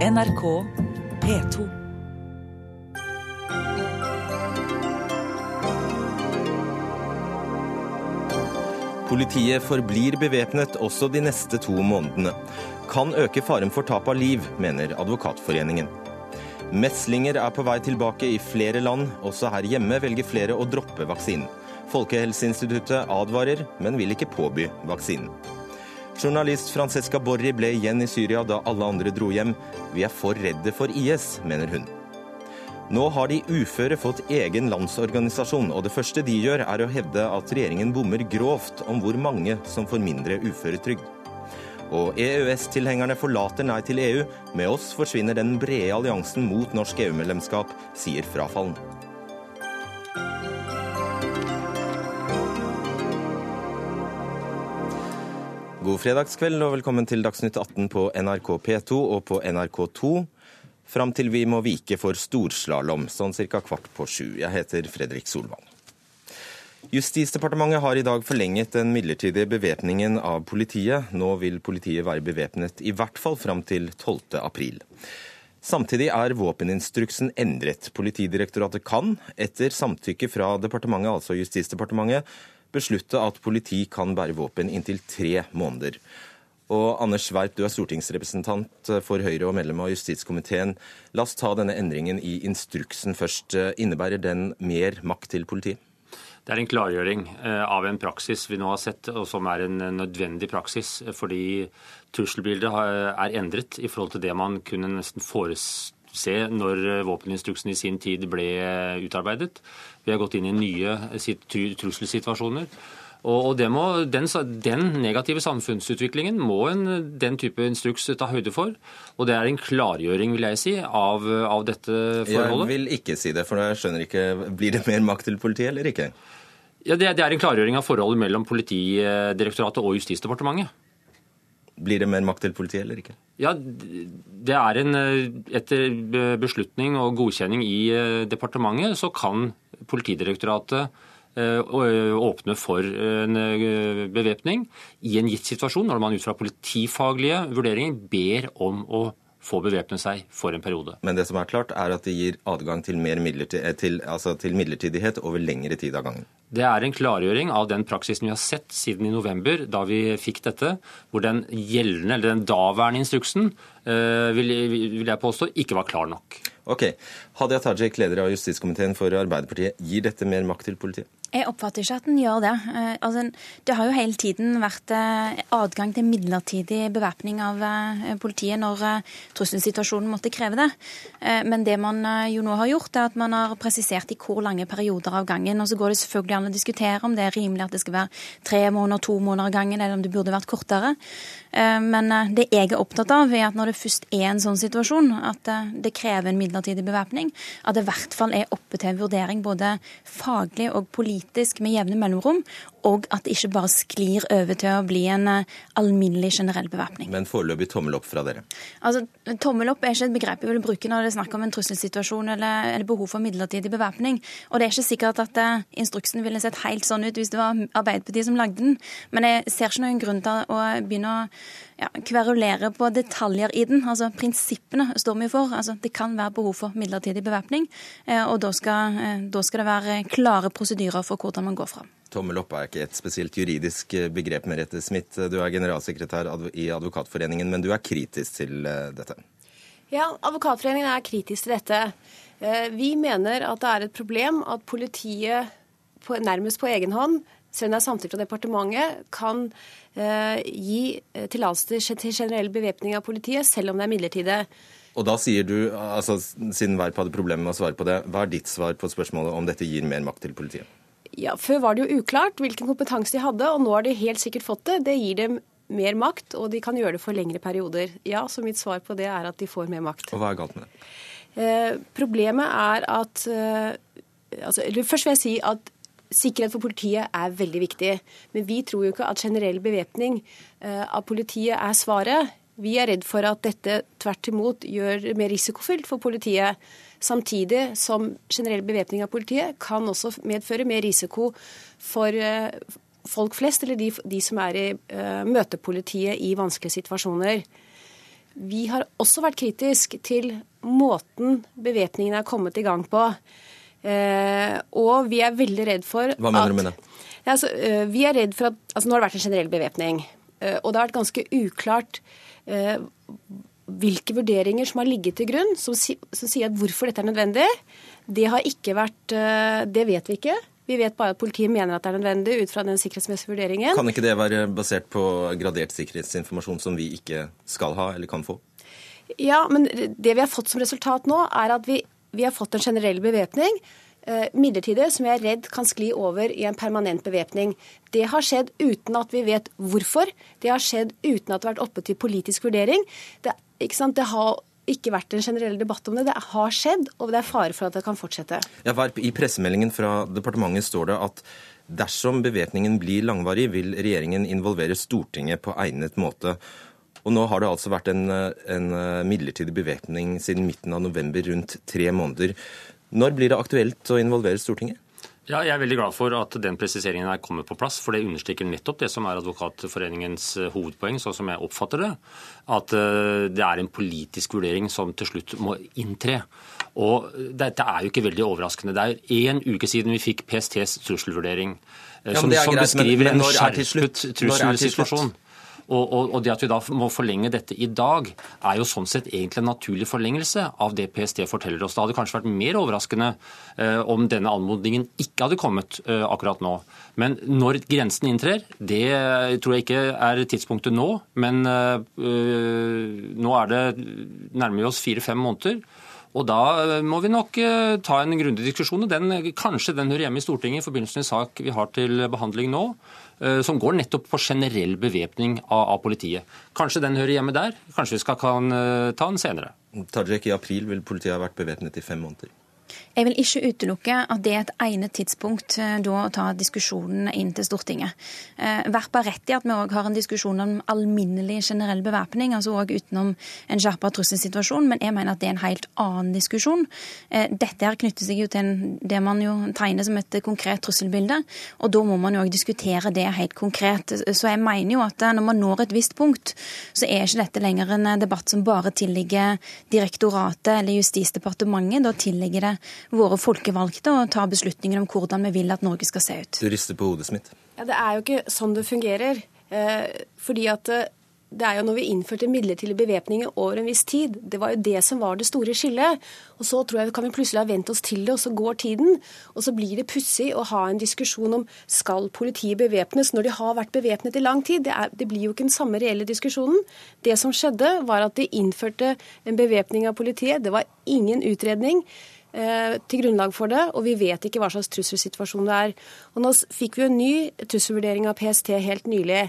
NRK P2. Politiet forblir bevæpnet også de neste to månedene. Kan øke faren for tap av liv, mener Advokatforeningen. Meslinger er på vei tilbake i flere land. Også her hjemme velger flere å droppe vaksinen. Folkehelseinstituttet advarer, men vil ikke påby vaksinen. Journalist Francesca Borri ble igjen i Syria da alle andre dro hjem. Vi er for redde for IS, mener hun. Nå har de uføre fått egen landsorganisasjon, og det første de gjør er å hevde at regjeringen bommer grovt om hvor mange som får mindre uføretrygd. Og EØS-tilhengerne forlater Nei til EU. Med oss forsvinner den brede alliansen mot norsk EU-medlemskap, sier frafallen. God fredagskveld og velkommen til Dagsnytt 18 på NRK P2 og på NRK2. Fram til vi må vike for storslalåm, sånn ca. kvart på sju. Jeg heter Fredrik Solvang. Justisdepartementet har i dag forlenget den midlertidige bevæpningen av politiet. Nå vil politiet være bevæpnet i hvert fall fram til 12. april. Samtidig er våpeninstruksen endret. Politidirektoratet kan, etter samtykke fra departementet, altså Justisdepartementet, beslutte at politi kan bære våpen inntil tre måneder. Og Anders Werp, du er stortingsrepresentant for Høyre og medlem av justiskomiteen. La oss ta denne endringen i instruksen først. Innebærer den mer makt til politiet? Det er en klargjøring eh, av en praksis vi nå har sett, og som er en nødvendig praksis. Fordi trusselbildet er endret i forhold til det man kunne nesten forese når våpeninstruksen i sin tid ble utarbeidet. Vi har gått inn i nye trusselsituasjoner. Og må, den, den, negative samfunnsutviklingen må en, den type instruks ta høyde for. Og det er en klargjøring, vil jeg si, av, av dette forholdet. Jeg vil ikke si det, for jeg skjønner ikke Blir det mer makt til politiet eller ikke? Ja, det, det er en klargjøring av forholdet mellom Politidirektoratet og Justisdepartementet. Blir det mer makt til politiet eller ikke? Ja, det er en, Etter beslutning og godkjenning i eh, departementet så kan Politidirektoratet Eh, eh, åpne for en eh, bevæpning i en gitt situasjon, når man ut fra politifaglige vurderinger ber om å få bevæpne seg for en periode. Men det som er klart, er at det gir adgang til, midlertid, til, altså til midlertidighet over lengre tid av gangen. Det er en klargjøring av den praksisen vi har sett siden i november, da vi fikk dette, hvor den gjeldende, eller den daværende instruksen, vil, vil jeg påstå, ikke var klar nok. Ok. Hadia Tajik, leder av justiskomiteen for Arbeiderpartiet. Gir dette mer makt til politiet? Jeg oppfatter ikke at den gjør det. Eh, altså, det har jo hele tiden vært eh, adgang til midlertidig bevæpning av eh, politiet når trusselsituasjonen måtte kreve det. Men det man jo nå har gjort, er at man har presisert i hvor lange perioder av gangen. Og så går det selvfølgelig an å diskutere om det er rimelig at det skal være tre måneder, to måneder av gangen, eller om det burde vært kortere. Men det jeg er opptatt av, er at når det først er en sånn situasjon, at det krever en midlertidig bevæpning, at det i hvert fall er oppe til vurdering både faglig og politisk politisk med jevne mellomrom, og at det ikke bare sklir over til å bli en eh, alminnelig generell bevæpning. Men foreløpig tommel opp fra dere? Altså, Tommel opp er ikke et begrep jeg vil bruke når det er snakk om en trusselsituasjon eller, eller behov for midlertidig bevæpning. Og det er ikke sikkert at uh, instruksen ville sett helt sånn ut hvis det var Arbeiderpartiet som lagde den. Men jeg ser ikke noen grunn til å begynne å ja, kverulere på detaljer i den. Altså Prinsippene står vi for. Altså, det kan være behov for midlertidig bevæpning, eh, og da skal, da skal det være klare prosedyrer for hvordan man går fram. Tommel opp er ikke et spesielt juridisk eh, begrep, Merete Smith. Du er generalsekretær i Advokatforeningen, men du er kritisk til eh, dette? Ja, Advokatforeningen er kritisk til dette. Eh, vi mener at det er et problem at politiet på, nærmest på egen hånd, selv om det er samtykke fra departementet, kan gi tillatelse til generell bevæpning av politiet, selv om det er midlertidig. Og da sier du, altså Siden Werp hadde problemer med å svare på det, hva er ditt svar på spørsmålet om dette gir mer makt til politiet? Ja, Før var det jo uklart hvilken kompetanse de hadde, og nå har de helt sikkert fått det. Det gir dem mer makt, og de kan gjøre det for lengre perioder. Ja, så mitt svar på det er at de får mer makt. Og hva er galt med det? Eh, problemet er at eh, altså, Først vil jeg si at Sikkerhet for politiet er veldig viktig, men vi tror jo ikke at generell bevæpning eh, av politiet er svaret. Vi er redd for at dette tvert imot gjør det mer risikofylt for politiet. Samtidig som generell bevæpning av politiet kan også medføre mer risiko for eh, folk flest, eller de, de som er i uh, møtepolitiet i vanskelige situasjoner. vi har også vært kritisk til måten bevæpningen er kommet i gang på. Uh, og vi er veldig redd for Hva mener at, du med det? Altså, uh, vi er redd for at, altså Nå har det vært en generell bevæpning. Og det har vært ganske uklart hvilke vurderinger som har ligget til grunn, som, si, som, sier at hvorfor dette er nødvendig. Det har ikke vært eh, Det vet vi ikke. Vi vet bare at politiet mener at det er nødvendig ut fra den sikkerhetsmessige vurderingen. Kan ikke det være basert på gradert sikkerhetsinformasjon som vi ikke skal ha eller kan få? Ja, men det vi har fått som resultat nå, er at vi, vi har fått en generell bevæpning. Eh, midlertidig, som jeg er redd kan skli over i en permanent bevæpning. Det har skjedd uten at vi vet hvorfor. Det har skjedd uten at det har vært oppe til politisk vurdering. Det, det har ikke vært en generell debatt om det. Det har skjedd, og det er fare for at det kan fortsette. Ja, I pressemeldingen fra departementet står det at dersom bevæpningen blir langvarig, vil regjeringen involvere Stortinget på egnet måte. Og nå har det altså vært en, en midlertidig bevæpning siden midten av november, rundt tre måneder. Når blir det aktuelt å involvere Stortinget? Ja, jeg er veldig glad for at den presiseringen er kommet på plass. For det understreker nettopp det som er Advokatforeningens eh, hovedpoeng, sånn som jeg oppfatter det. At eh, det er en politisk vurdering som til slutt må inntre. Og dette er jo ikke veldig overraskende. Det er én uke siden vi fikk PSTs trusselvurdering, eh, ja, som, som beskriver men, men en skjerpet trusselsituasjon. Og, og, og, det at vi da må forlenge dette i dag, er jo sånn sett egentlig en naturlig forlengelse av det PST forteller oss. Det hadde kanskje vært mer overraskende eh, om denne anmodningen ikke hadde kommet eh, akkurat nå. Men når grensen inntrer, det tror jeg ikke er tidspunktet nå. Men eh, nå er det nærmer vi oss fire-fem måneder. Og da eh, må vi nok eh, ta en grundig diskusjon. den, Kanskje den hører hjemme i Stortinget i forbindelse med en sak vi har til behandling nå, som går nettopp på generell bevæpning av, av, politiet. Kanskje den hører hjemme der. Kanskje vi skal kan ta den senere. Tajik, I april vil politiet ha vært bevæpnet i fem måneder. Jeg vil ikke utelukke at det er et egnet tidspunkt eh, da å ta diskusjonen inn til Stortinget. Eh, Verp har rett i at vi òg har en diskusjon om alminnelig generell bevæpning, altså òg utenom en skjerpa trusselsituasjon, men jeg mener at det er en helt annen diskusjon. Eh, dette her knytter seg jo til det man jo tegner som et konkret trusselbilde, og da må man jo òg diskutere det helt konkret. Så jeg mener jo at når man når et visst punkt, så er ikke dette lenger en debatt som bare tilligger direktoratet eller Justisdepartementet. Da tilligger det våre folkevalgte å ta beslutninger om hvordan vi vil at Norge skal se ut. Du rister på hodet, Smith. Ja, Det er jo ikke sånn det fungerer. Eh, fordi at eh, det er jo når vi innførte midlertidig bevæpning over en viss tid. Det var jo det som var det store skillet. Og så tror jeg kan vi plutselig ha vent oss til det, og så går tiden. Og så blir det pussig å ha en diskusjon om skal politiet bevæpnes når de har vært bevæpnet i lang tid. Det, er, det, blir jo ikke den samme reelle diskusjonen. Det som skjedde, var at de innførte en bevæpning av politiet. Det var ingen utredning. Eh, til grunnlag for det, og vi vet ikke hva slags trusselsituasjon det er. Og Nå fikk vi en ny trusselvurdering av PST helt nylig,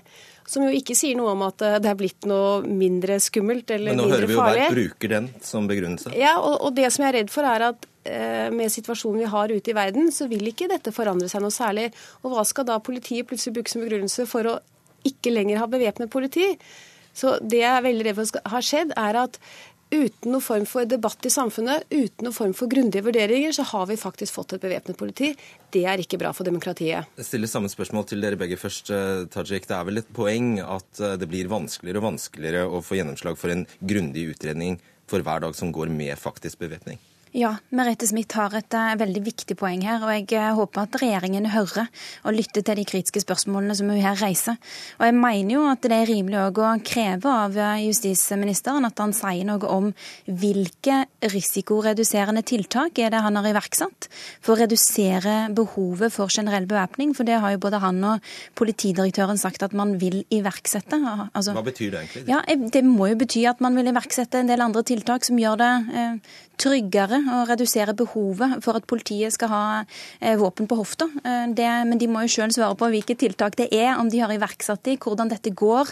som jo ikke sier noe om at eh, det er blitt noe mindre skummelt eller mindre farlig. Men nå hører vi jo hver bruker den som begrunnelse. Ja, og, og, det som jeg er redd for er at eh, med situasjonen vi har ute i verden, så vil ikke dette forandre seg noe særlig. Og hva skal da politiet plutselig bruke som begrunnelse for å ikke lenger ha bevæpnet politi? Så det jeg er veldig redd for har skjedd, er at uten noen form for debatt i samfunnet, uten noen form for grundige vurderinger, så har vi faktisk fått et bevæpnet politi. Det er ikke bra for demokratiet. Jeg stiller samme spørsmål til dere begge først, eh, Tajik. Det er vel et poeng at eh, det blir vanskeligere og vanskeligere å få gjennomslag for en grundig utredning for hver dag som går med faktisk bevæpning? Ja, Merete Smith har et uh, veldig viktig poeng her. og Jeg uh, håper at regjeringen hører og lytter til de kritiske spørsmålene som hun her reiser. Og Jeg mener jo at det er rimelig å kreve av uh, justisministeren at han sier noe om hvilke risikoreduserende tiltak er det han har iverksatt for å redusere behovet for generell bevæpning. For det har jo både han og politidirektøren sagt at man vil iverksette. Altså, Hva betyr det egentlig? Ja, Det må jo bety at man vil iverksette en del andre tiltak som gjør det tryggere og redusere behovet for at politiet skal ha eh, våpen på hofta. Eh, det, men de må jo sjøl svare på hvilke tiltak det er, om de har iverksatt de, hvordan dette går.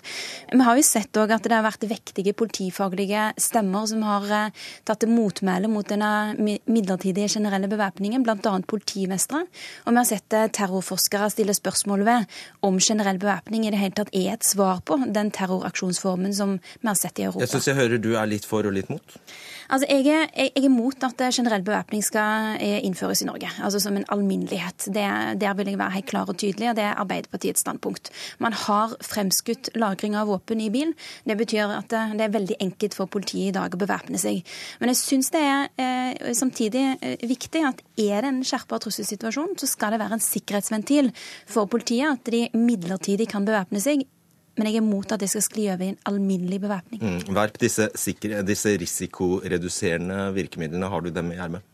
Vi har jo sett at det har vært vektige politifaglige stemmer som har eh, tatt til motmæle mot denne midlertidige generelle bevæpningen, bl.a. politimestere. Og vi har sett terrorforskere stille spørsmål ved om generell bevæpning i det hele tatt er et svar på den terroraksjonsformen som vi har sett i Europa. Jeg syns jeg hører du er litt for og litt mot. Altså, jeg er, jeg er mot at at generell bevæpning skal innføres i Norge, altså som en alminnelighet. Det, der vil jeg være helt klar og tydelig, og det er Arbeiderpartiets standpunkt. Man har fremskutt lagring av våpen i bil. Det betyr at det er veldig enkelt for politiet i dag å bevæpne seg. Men jeg syns det er eh, samtidig viktig at er det en skjerpa trusselsituasjon, så skal det være en sikkerhetsventil for politiet at de midlertidig kan bevæpne seg men jeg er mot at det skal skli over i en alminnelig bevæpning. Mm. Verp, disse, disse risikoreduserende virkemidlene, har du dem i ermet?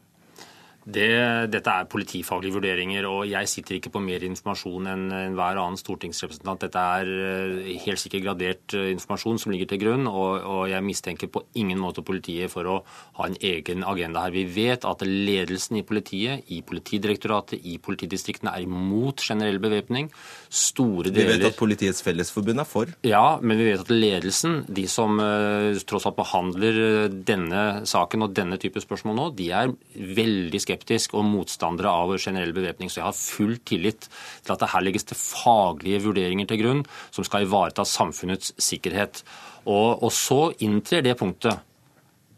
Det, dette er politifaglige vurderinger, og jeg sitter ikke på mer informasjon enn enhver annen stortingsrepresentant. Dette er eh, helt sikkert gradert eh, informasjon som ligger til grunn, og, og, jeg mistenker på ingen måte politiet for å ha en egen agenda her. Vi vet at ledelsen i politiet, i Politidirektoratet, i politidistriktene er imot generell bevæpning. Store deler Vi vet at Politiets Fellesforbund er for? Ja, men vi vet at ledelsen, de som uh, tross alt behandler denne saken og denne type spørsmål nå, de er veldig skeptiske skeptisk og motstandere av generell bevæpning. Så jeg har full tillit til at det her legges til faglige vurderinger til grunn som skal ivareta samfunnets sikkerhet. Og, og så inntrer det punktet.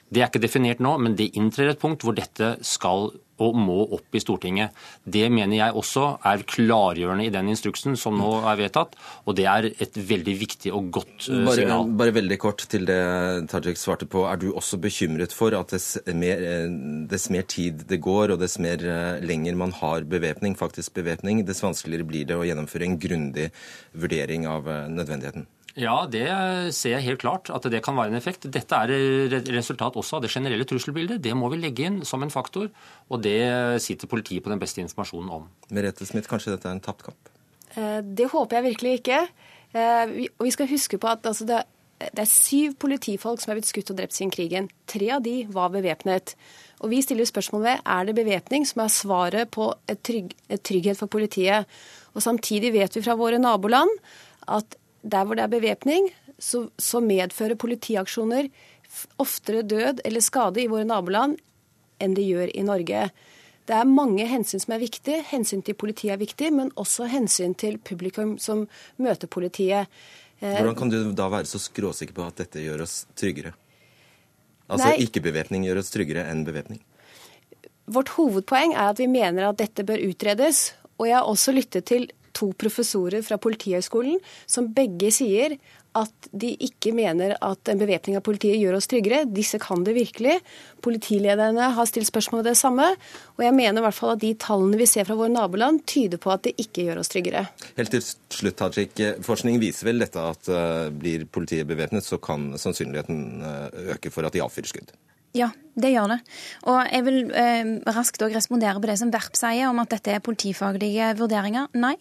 Det er ikke definert nå, men det inntrer et punkt hvor dette skal og må opp i Stortinget. Det mener jeg også er klargjørende i den instruksen som nå er vedtatt, og det er et veldig viktig og godt uh, bare, signal. Bare veldig kort til det Tajik svarte på. Er du også bekymret for at dess mer, eh, dess mer tid det går, og dess mer eh, lenger man har bevæpning, faktisk bevæpning, dess vanskeligere blir det å gjennomføre en grundig vurdering av nødvendigheten? Ja, det ser jeg helt klart at det kan være en effekt. Dette er resultat også av det generelle trusselbildet. Det må vi legge inn som en faktor, og det sitter politiet på den beste informasjonen om. Merete Smith, kanskje dette er en tapt kamp? Eh, det håper jeg virkelig ikke. Eh, og vi skal huske på at altså, det, er syv politifolk som er blitt skutt og drept siden krigen. Tre av de var bevæpnet. Og vi stiller spørsmål ved er det bevæpning som er svaret på et, trygg, et trygghet for politiet. Og Samtidig vet vi fra våre naboland at der hvor det er bevæpning, så, så, medfører politiaksjoner oftere død eller skade i våre naboland enn det gjør i Norge. Det er mange hensyn som er viktige. Hensyn til politiet er viktig, men også hensyn til publikum som møter politiet. Eh, Hvordan kan du da være så skråsikker på at dette gjør oss tryggere? Altså ikke-bevæpning gjør oss tryggere enn bevæpning? Vårt hovedpoeng er at vi mener at dette bør utredes. Og jeg har også lyttet til to professorer fra Politihøgskolen som begge sier at de ikke mener at en bevæpning av politiet gjør oss tryggere. Disse kan det virkelig. Politilederne har stilt spørsmål ved det samme. Og jeg mener i hvert fall at de tallene vi ser fra våre naboland, tyder på at det ikke gjør oss tryggere. Helt til slutt, Tajik. Forskning viser vel dette at uh, blir politiet bevæpnet, så kan sannsynligheten uh, øke for at de avfyrer skudd? Ja, det gjør det. Og jeg vil eh, raskt òg respondere på det som Verp sier om at dette er politifaglige vurderinger. Nei.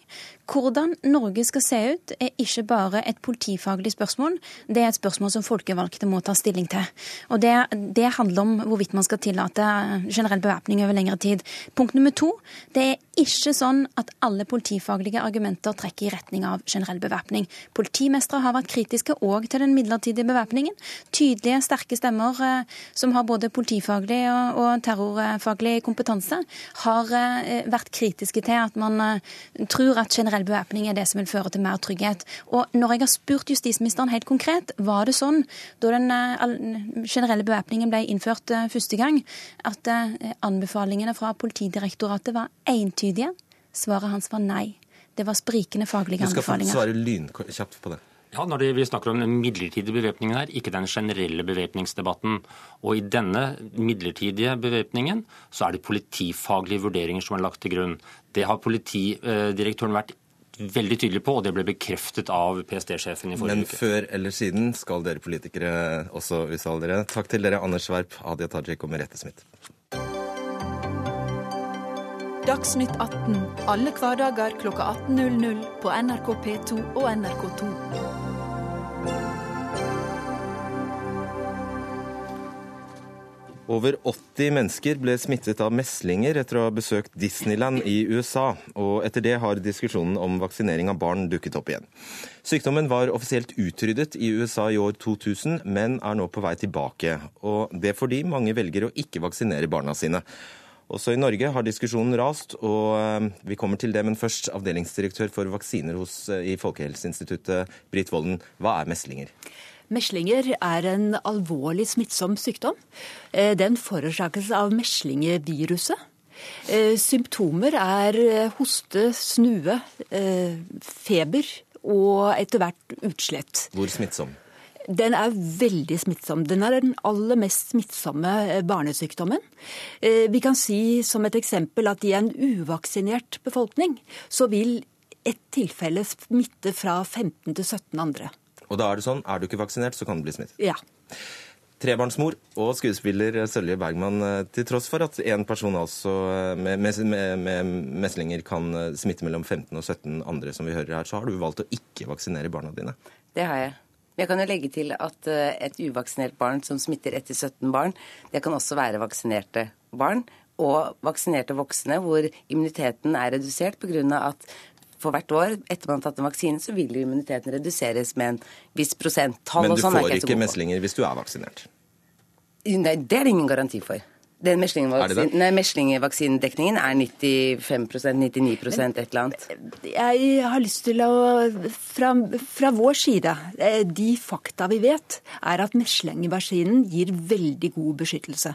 Hvordan Norge skal se ut, er ikke bare et politifaglig spørsmål. Det er et spørsmål som folkevalgte må ta stilling til. Og det, det handler om hvorvidt man skal tillate generell bevæpning over lengre tid. Punkt nummer to. Det er ikke sånn at alle politifaglige argumenter trekker i retning av generell bevæpning. Politimestere har vært kritiske òg til den midlertidige bevæpningen. Tydelige, sterke stemmer eh, som har både politifaglig og, og terrorfaglig kompetanse har eh, vært kritiske til at man eh, tror at generell bevæpning er det som vil føre til mer trygghet. Og når jeg har spurt justisministeren helt konkret, var det sånn da den eh, generelle bevæpningen ble innført første gang, at anbefalingene fra Politidirektoratet var entydige? Svaret hans var nei. Det var sprikende faglige anbefalinger. Du skal få svare lynkjapt på det. Ja, når det, Vi snakker om den midlertidige bevæpningen her, ikke den generelle bevæpningsdebatten. Og i denne midlertidige bevæpningen så er det politifaglige vurderinger som er lagt til grunn. Det har politidirektøren vært veldig tydelig på, og det ble bekreftet av PST-sjefen i forrige uke. Men før eller siden skal dere politikere også uttale dere. Takk til dere, Anders Werp, Hadia Tajik og Merete Smith. Dagsnytt 18 alle hverdager kl 18.00 på NRK P2 og NRK2. Over 80 mennesker ble smittet av meslinger etter å ha besøkt Disneyland i USA, og etter det har diskusjonen om vaksinering av barn dukket opp igjen. Sykdommen var offisielt utryddet i USA i år 2000, men er nå på vei tilbake. Og det fordi mange velger å ikke vaksinere barna sine. Også i Norge har diskusjonen rast, og eh, vi kommer til det. Men først, avdelingsdirektør for vaksiner hos, eh, i Folkehelseinstituttet, Britt Volden. Hva er meslinger? Meslinger er en alvorlig smittsom sykdom. Eh, den forårsakes av meslingeviruset. Eh, symptomer er eh, hoste, snue, feber og etter hvert utslett. Hvor smittsom? Den er veldig smittsom. Den er den aller mest smittsomme barnesykdommen. Vi kan si som et eksempel at i en uvaksinert befolkning så vil ett tilfelle smitte fra 15 til 17 andre. Og da er det sånn, er du ikke vaksinert, så kan du bli smittet? Ja. Trebarnsmor og skuespiller Sølje Bergman, eh, til tross for at én person altså med, med, med, meslinger kan eh, smitte mellom 15 og 17 andre, som vi hører her, så har du valgt å ikke vaksinere barna dine? Det har jeg. Jeg kan jo legge til at eh, et uvaksinert barn som smitter etter 17 barn, det kan også være vaksinerte barn. Og vaksinerte voksne hvor immuniteten er redusert pga. at for hvert år etter man har tatt en vaksine, så vil immuniteten reduseres med en viss prosenttall. Men du sånn får ikke, ikke meslinger hvis du er vaksinert? Nei, det er det ingen garanti for. Den meslingvaksinedekningen er 95% 99 et eller annet. Jeg har lyst til å fra, fra, vår side, eh, de fakta vi vet, er at meslingvaksinen gir veldig god beskyttelse.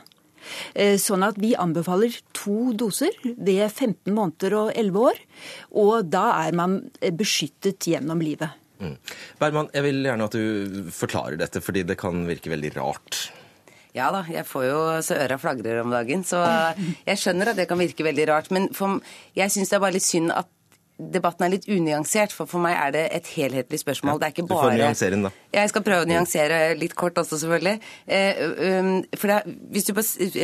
Eh, sånn at vi anbefaler to doser ved 15 måneder og 11 år. Og da er man beskyttet gjennom livet. Mm. Berman, jeg vil gjerne at du forklarer dette, fordi det kan virke veldig rart. Ja da, jeg får jo så øra flagrer om dagen, så jeg skjønner at det kan virke veldig rart. Men for, jeg syns det er bare litt synd at debatten er litt unyansert, for for meg er det et helhetlig spørsmål. Ja, det er ikke bare Du får nyansere den, da. Jeg skal prøve å nyansere litt kort også, selvfølgelig. Eh, um, for det, hvis, du,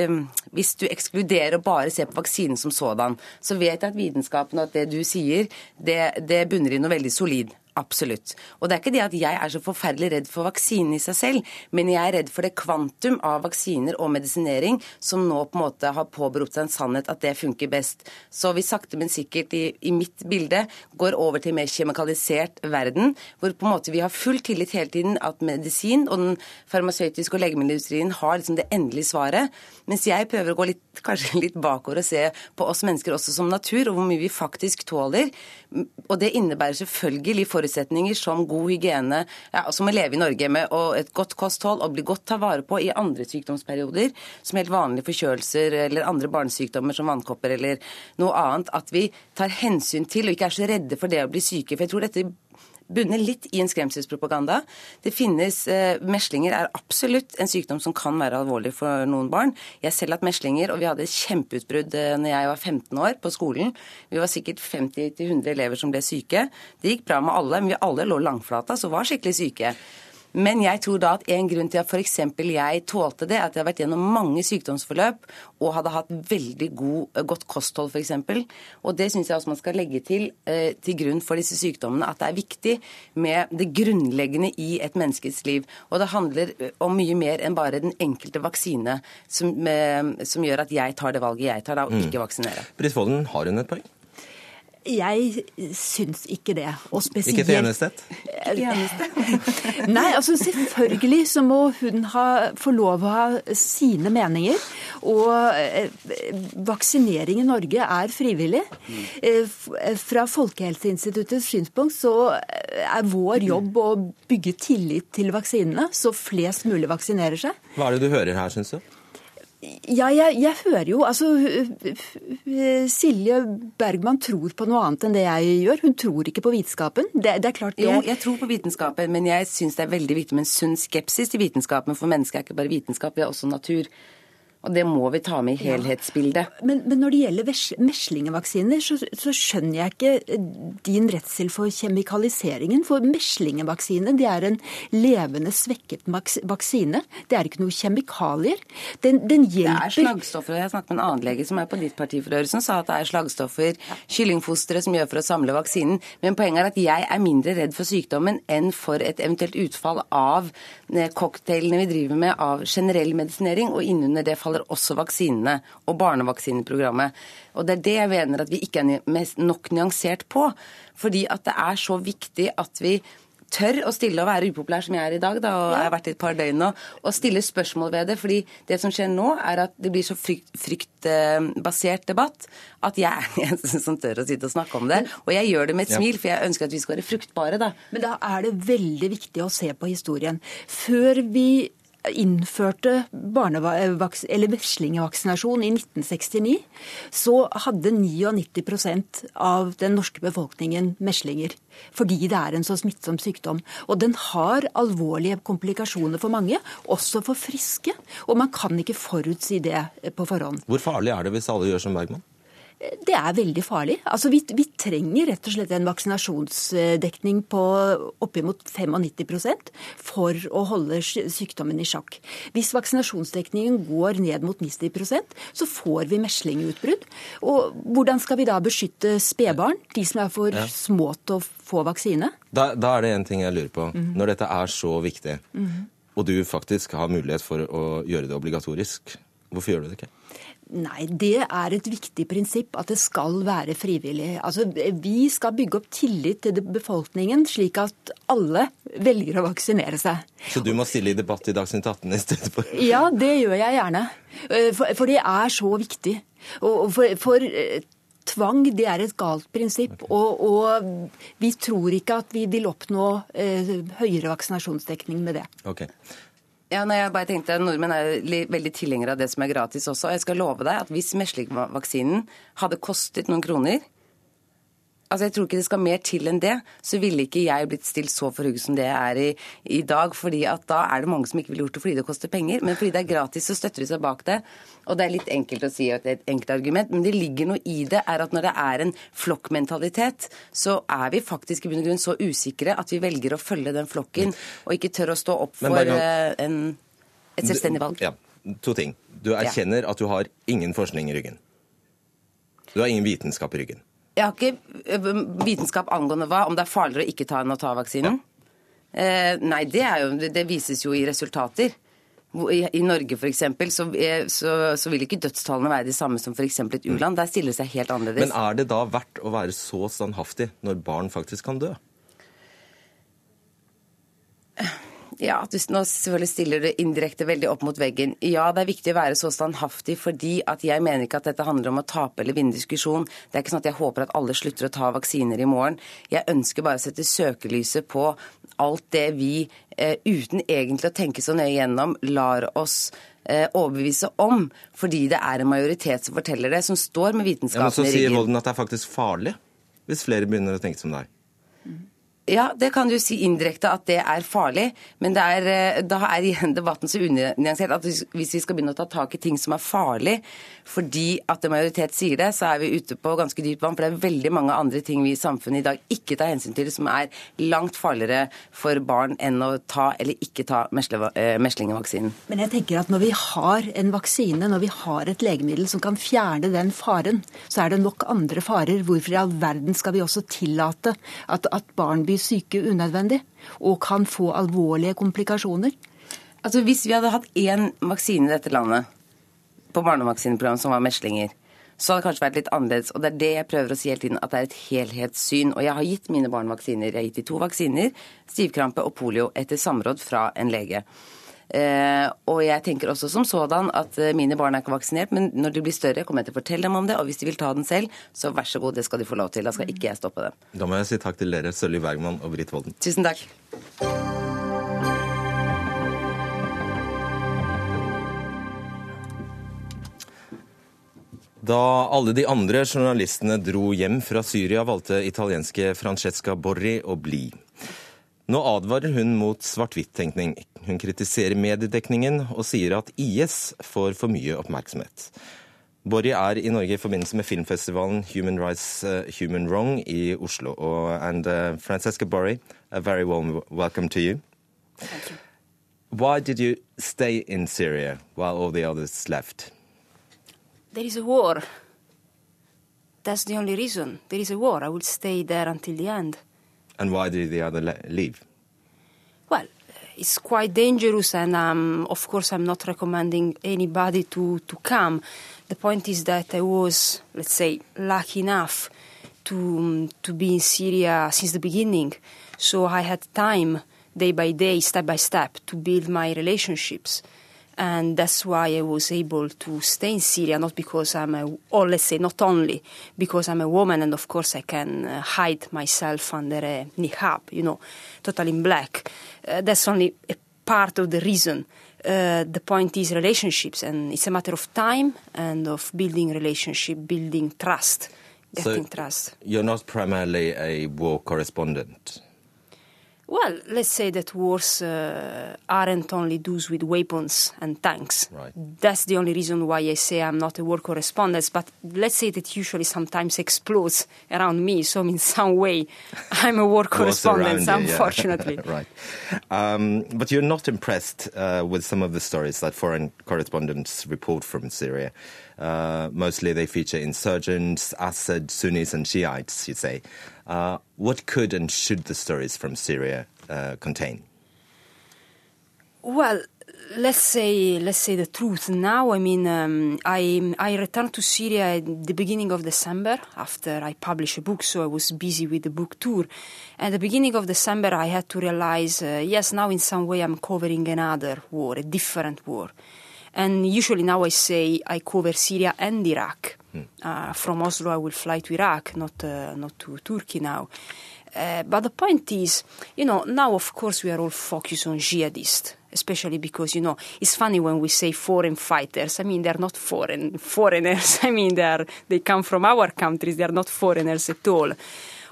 um, hvis du ekskluderer og bare ser på vaksinen som sådan, så vet jeg at vitenskapen og at det du sier, det, det bunner i noe veldig solid. Absolutt. Og det er ikke det at jeg er så forferdelig redd for vaksinen i seg selv, men jeg er redd for det kvantum av vaksiner og medisinering som nå på en måte har påberopt seg en sannhet at det funker best. Så vi sakte, men sikkert i, i mitt bilde går over til en mer kjemikalisert verden, hvor på en måte vi har full tillit hele tiden at medisin og den farmasøytiske og legemiddelindustrien har liksom det endelige svaret, mens jeg prøver å gå litt, kanskje litt bakover og se på oss mennesker også som natur, og hvor mye vi faktisk tåler. Og det innebærer selvfølgelig for forutsetninger som god hygiene, ja, som å leve i Norge med og et godt kosthold og bli godt tatt vare på i andre sykdomsperioder, som helt vanlige forkjølelser eller andre barnesykdommer som vannkopper eller noe annet, at vi tar hensyn til og ikke er så redde for det å bli syke. For jeg tror dette bunner litt i en skremselspropaganda. Det finnes, eh, Meslinger er absolutt en sykdom som kan være alvorlig for noen barn. Jeg selv hatt meslinger, og vi hadde et kjempeutbrudd eh, når jeg var 15 år på skolen. Vi var sikkert 50-100 elever som ble syke. Det gikk bra med alle, men vi alle lå langflata, så var skikkelig syke. Men jeg tror da at en grunn til at f.eks. jeg tålte det, er at jeg har vært gjennom mange sykdomsforløp og hadde hatt veldig god, eh, godt kosthold f.eks. Og det syns jeg også man skal legge til eh, til grunn for disse sykdommene, at det er viktig med det grunnleggende i et menneskes liv. Og det handler eh, om mye mer enn bare den enkelte vaksine som, som gjør at jeg tar det valget jeg tar, da, og mm. ikke vaksinere. Britt Folden, har hun et poeng? Jeg syns ikke det. Og spesielt Ikke til eneste et? Nei, altså selvfølgelig så må hun ha, få lov å ha sine meninger. Og eh, vaksinering i Norge er frivillig. Eh, fra Folkehelseinstituttets synspunkt så er vår jobb å bygge tillit til vaksinene, så flest mulig vaksinerer seg. Hva er det du hører her, syns du? Ja, jeg, jeg, hører jo altså Silje Bergman tror på noe annet enn det jeg gjør. Hun tror ikke på vitenskapen. Det, det er klart det... Jo, jeg tror på vitenskapen, men jeg syns det er veldig viktig med en sunn skepsis til vitenskapen. For mennesket er ikke bare vitenskap, vi er også natur. Og det må vi ta med i helhetsbildet. Ja. Men, men, når det gjelder meslingevaksiner, så, så, skjønner jeg ikke eh, din redsel for kjemikaliseringen. For meslingevaksine det er en levende svekket vaksine. Det er ikke noe kjemikalier. Den, den hjelper Det er slagstoffer. Jeg snakket med en annen lege som er på ditt parti for øret, som sa at det er slagstoffer, kyllingfostre, som gjør for å samle vaksinen. Men poenget er at jeg er mindre redd for sykdommen enn for et eventuelt utfall av eh, cocktailene vi driver med av generell medisinering, og innunder det faller også vaksinene og barnevaksineprogrammet. Og Det er det jeg mener at vi ikke er nok nyansert på. Fordi at det er så viktig at vi tør å stille og være upopulær som jeg er i dag, da, og jeg har vært i et par døgn nå, og stille spørsmål ved det. fordi det som skjer nå, er at det blir så frykt, fryktbasert debatt at jeg er den eneste som tør å sitte og snakke om det. Og jeg gjør det med et smil, for jeg ønsker at vi skal være fruktbare, da. Men da er det veldig viktig å se på historien. Før vi innførte veslingevaksinasjon i 1969, så hadde 99% av den norske befolkningen meslinger. Fordi det er en så smittsom sykdom. Og den har alvorlige komplikasjoner for mange, også for friske. Og man kan ikke forutsi det på forhånd. Hvor farlig er det hvis alle gjør som Bergman? Det er veldig farlig. Altså, vi, vi, trenger rett og slett en vaksinasjonsdekning på oppimot 95% for å holde sykdommen i sjakk. Hvis vaksinasjonsdekningen går ned mot 90% så får vi meslingutbrudd. Og hvordan skal vi da beskytte spedbarn, de som er for ja. små til å få vaksine? Da, da, er det en ting jeg lurer på. Mm -hmm. Når dette er så viktig, mm -hmm. og du faktisk har mulighet for å gjøre det obligatorisk, hvorfor gjør du det ikke? Nei, det er et viktig prinsipp at det skal være frivillig. Altså, Vi skal bygge opp tillit til befolkningen, slik at alle velger å vaksinere seg. Så du må stille i debatt i Dagsnytt 18 i stedet for Ja, det gjør jeg gjerne. Eh, for, for det er så viktig. Og for, for eh, tvang det er et galt prinsipp. Og, og, vi tror ikke at vi vil oppnå eh, høyere vaksinasjonsdekning med det. Okay. Ja, nei, jeg bare tenkte Nordmenn er veldig tilhengere av det som er gratis også. og Jeg skal love deg at hvis meslingvaksinen hadde kostet noen kroner, Altså, Jeg tror ikke det skal mer til enn det. Så ville ikke jeg blitt stilt så for hugget som det jeg er i, i dag. fordi at da er det mange som ikke ville gjort det fordi det koster penger. Men fordi det er gratis, så støtter de seg bak det. Og det er litt enkelt å si at det er et enkelt argument, men det ligger noe i det. er at Når det er en flokkmentalitet, så er vi faktisk i bunn og grunn så usikre at vi velger å følge den flokken, og ikke tør å stå opp for eh, en, et selvstendig valg. Ja, To ting. Du erkjenner at du har ingen forskning i ryggen. Du har ingen vitenskap i ryggen. Jeg har ikke eh, vitenskap angående hva, om det er farligere å ikke ta enn å ta vaksinen. Eh, nei, det, jo, det, vises jo i resultater. I, i Norge f.eks. Så, eh, så, så vil ikke dødstallene være de samme som f.eks. et u-land. Der stiller det seg helt annerledes. Men er det da verdt å være så standhaftig når barn faktisk kan dø? Ja, du nå selvfølgelig stiller du indirekte veldig opp mot veggen. Ja, det er viktig å være så standhaftig fordi at jeg mener ikke at dette handler om å tape eller vinne diskusjon. Det er ikke sånn at jeg håper at alle slutter å ta vaksiner i morgen. Jeg ønsker bare å sette søkelyset på alt det vi eh, uten egentlig å tenke så nøye gjennom lar oss eh, overbevise om, fordi det er en majoritet som forteller det, som står med vitenskapen ja, men så sier Volden at det er faktisk farlig, hvis flere begynner å tenke som deg. Ja, det kan du si indirekte at det er farlig, men er, eh, da er igjen debatten så unyansert at hvis vi skal begynne å ta tak i ting som er farlig fordi at en majoritet sier det, så er vi ute på ganske dypt vann. For det er veldig mange andre ting vi i samfunnet i dag ikke tar hensyn til, som er langt farligere for barn enn å ta eller ikke ta meslingevaksinen. meslingvaksinen. Men jeg tenker at når vi har en vaksine, når vi har et legemiddel som kan fjerne den faren, så er det nok andre farer. Hvorfor i all verden skal vi også tillate at, at barn blir syke unødvendig og kan få alvorlige komplikasjoner. Altså Hvis vi hadde hatt én vaksine i dette landet, på barnevaksineprogram som var meslinger, så hadde det kanskje vært litt annerledes. Og det er det jeg prøver å si hele tiden, at det er et helhetssyn. Og jeg har gitt mine barn vaksiner. Jeg har gitt de to vaksiner, stivkrampe og polio, etter samråd fra en lege. Eh, og jeg tenker også som sådan at eh, mine barn er ikke vaksinert, men når de blir større, kommer jeg til å fortelle dem om det. Og hvis de vil ta den selv, så vær så god, det skal de få lov til. Da skal ikke jeg stoppe dem. Da må jeg si takk til dere, Sølvi Bergman og Britt Volden. Tusen takk. Da alle de andre journalistene dro hjem fra Syria, valgte italienske Francesca Borri å bli. Nå advarer hun mot svart-hvitt-tenkning. Hun kritiserer mediedekningen og sier at IS får for mye oppmerksomhet. Borry er i Norge i forbindelse med filmfestivalen Human Rights uh, Human Wrong i Oslo. Og, and uh, Francesca Borry, a very warm welcome to you. Thank you. Why did you stay in Syria while all the others left? There is a war. That's the only reason. There is a war. I will stay there until the end. And why did the other leave? Well, it's quite dangerous, and um, of course, I'm not recommending anybody to, to come. The point is that I was, let's say, lucky enough to, um, to be in Syria since the beginning. So I had time, day by day, step by step, to build my relationships. And that's why I was able to stay in Syria, not because I'm a, or let's say not only because I'm a woman and of course I can uh, hide myself under a niqab, you know, totally in black. Uh, that's only a part of the reason. Uh, the point is relationships, and it's a matter of time and of building relationship, building trust, getting so trust. You're not primarily a war correspondent. Well, let's say that wars uh, aren't only those with weapons and tanks. Right. That's the only reason why I say I'm not a war correspondent. But let's say that usually sometimes explodes around me. So in some way, I'm a war correspondent, you, yeah. unfortunately. right. Um, but you're not impressed uh, with some of the stories that foreign correspondents report from Syria. Uh, mostly they feature insurgents, Assad, Sunnis, and Shiites, you say. Uh, what could and should the stories from Syria uh, contain? Well, let's say let's say the truth. Now, I mean, um, I I returned to Syria at the beginning of December after I published a book, so I was busy with the book tour. At the beginning of December, I had to realize, uh, yes, now in some way I'm covering another war, a different war. And usually now I say I cover Syria and Iraq. Uh, from Oslo, I will fly to Iraq, not uh, not to Turkey now. Uh, but the point is, you know, now of course we are all focused on jihadists, especially because you know it's funny when we say foreign fighters. I mean, they're not foreign foreigners. I mean, they are they come from our countries. They are not foreigners at all.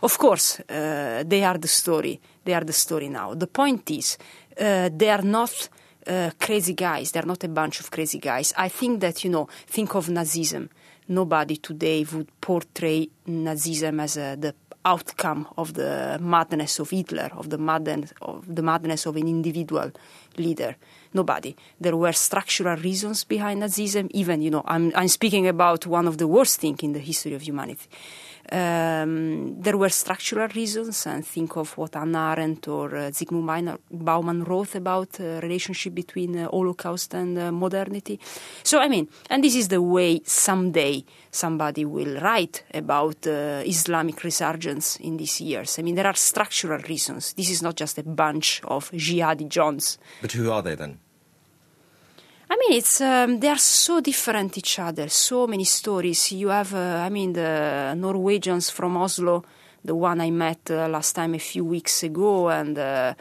Of course, uh, they are the story. They are the story now. The point is, uh, they are not. Uh, crazy guys. They're not a bunch of crazy guys. I think that, you know, think of Nazism. Nobody today would portray Nazism as a, the outcome of the madness of Hitler, of the madness of the madness of an individual leader. Nobody. There were structural reasons behind Nazism. Even, you know, I'm, I'm speaking about one of the worst things in the history of humanity. Um, there were structural reasons, and think of what Hannah Arendt or uh, Zygmunt Bauman wrote about uh, relationship between uh, Holocaust and uh, modernity. So, I mean, and this is the way someday somebody will write about uh, Islamic resurgence in these years. I mean, there are structural reasons. This is not just a bunch of jihadi Johns. But who are they then? I mean, it's um, they are so different each other. So many stories. You have, uh, I mean, the Norwegians from Oslo, the one I met uh, last time a few weeks ago, and uh,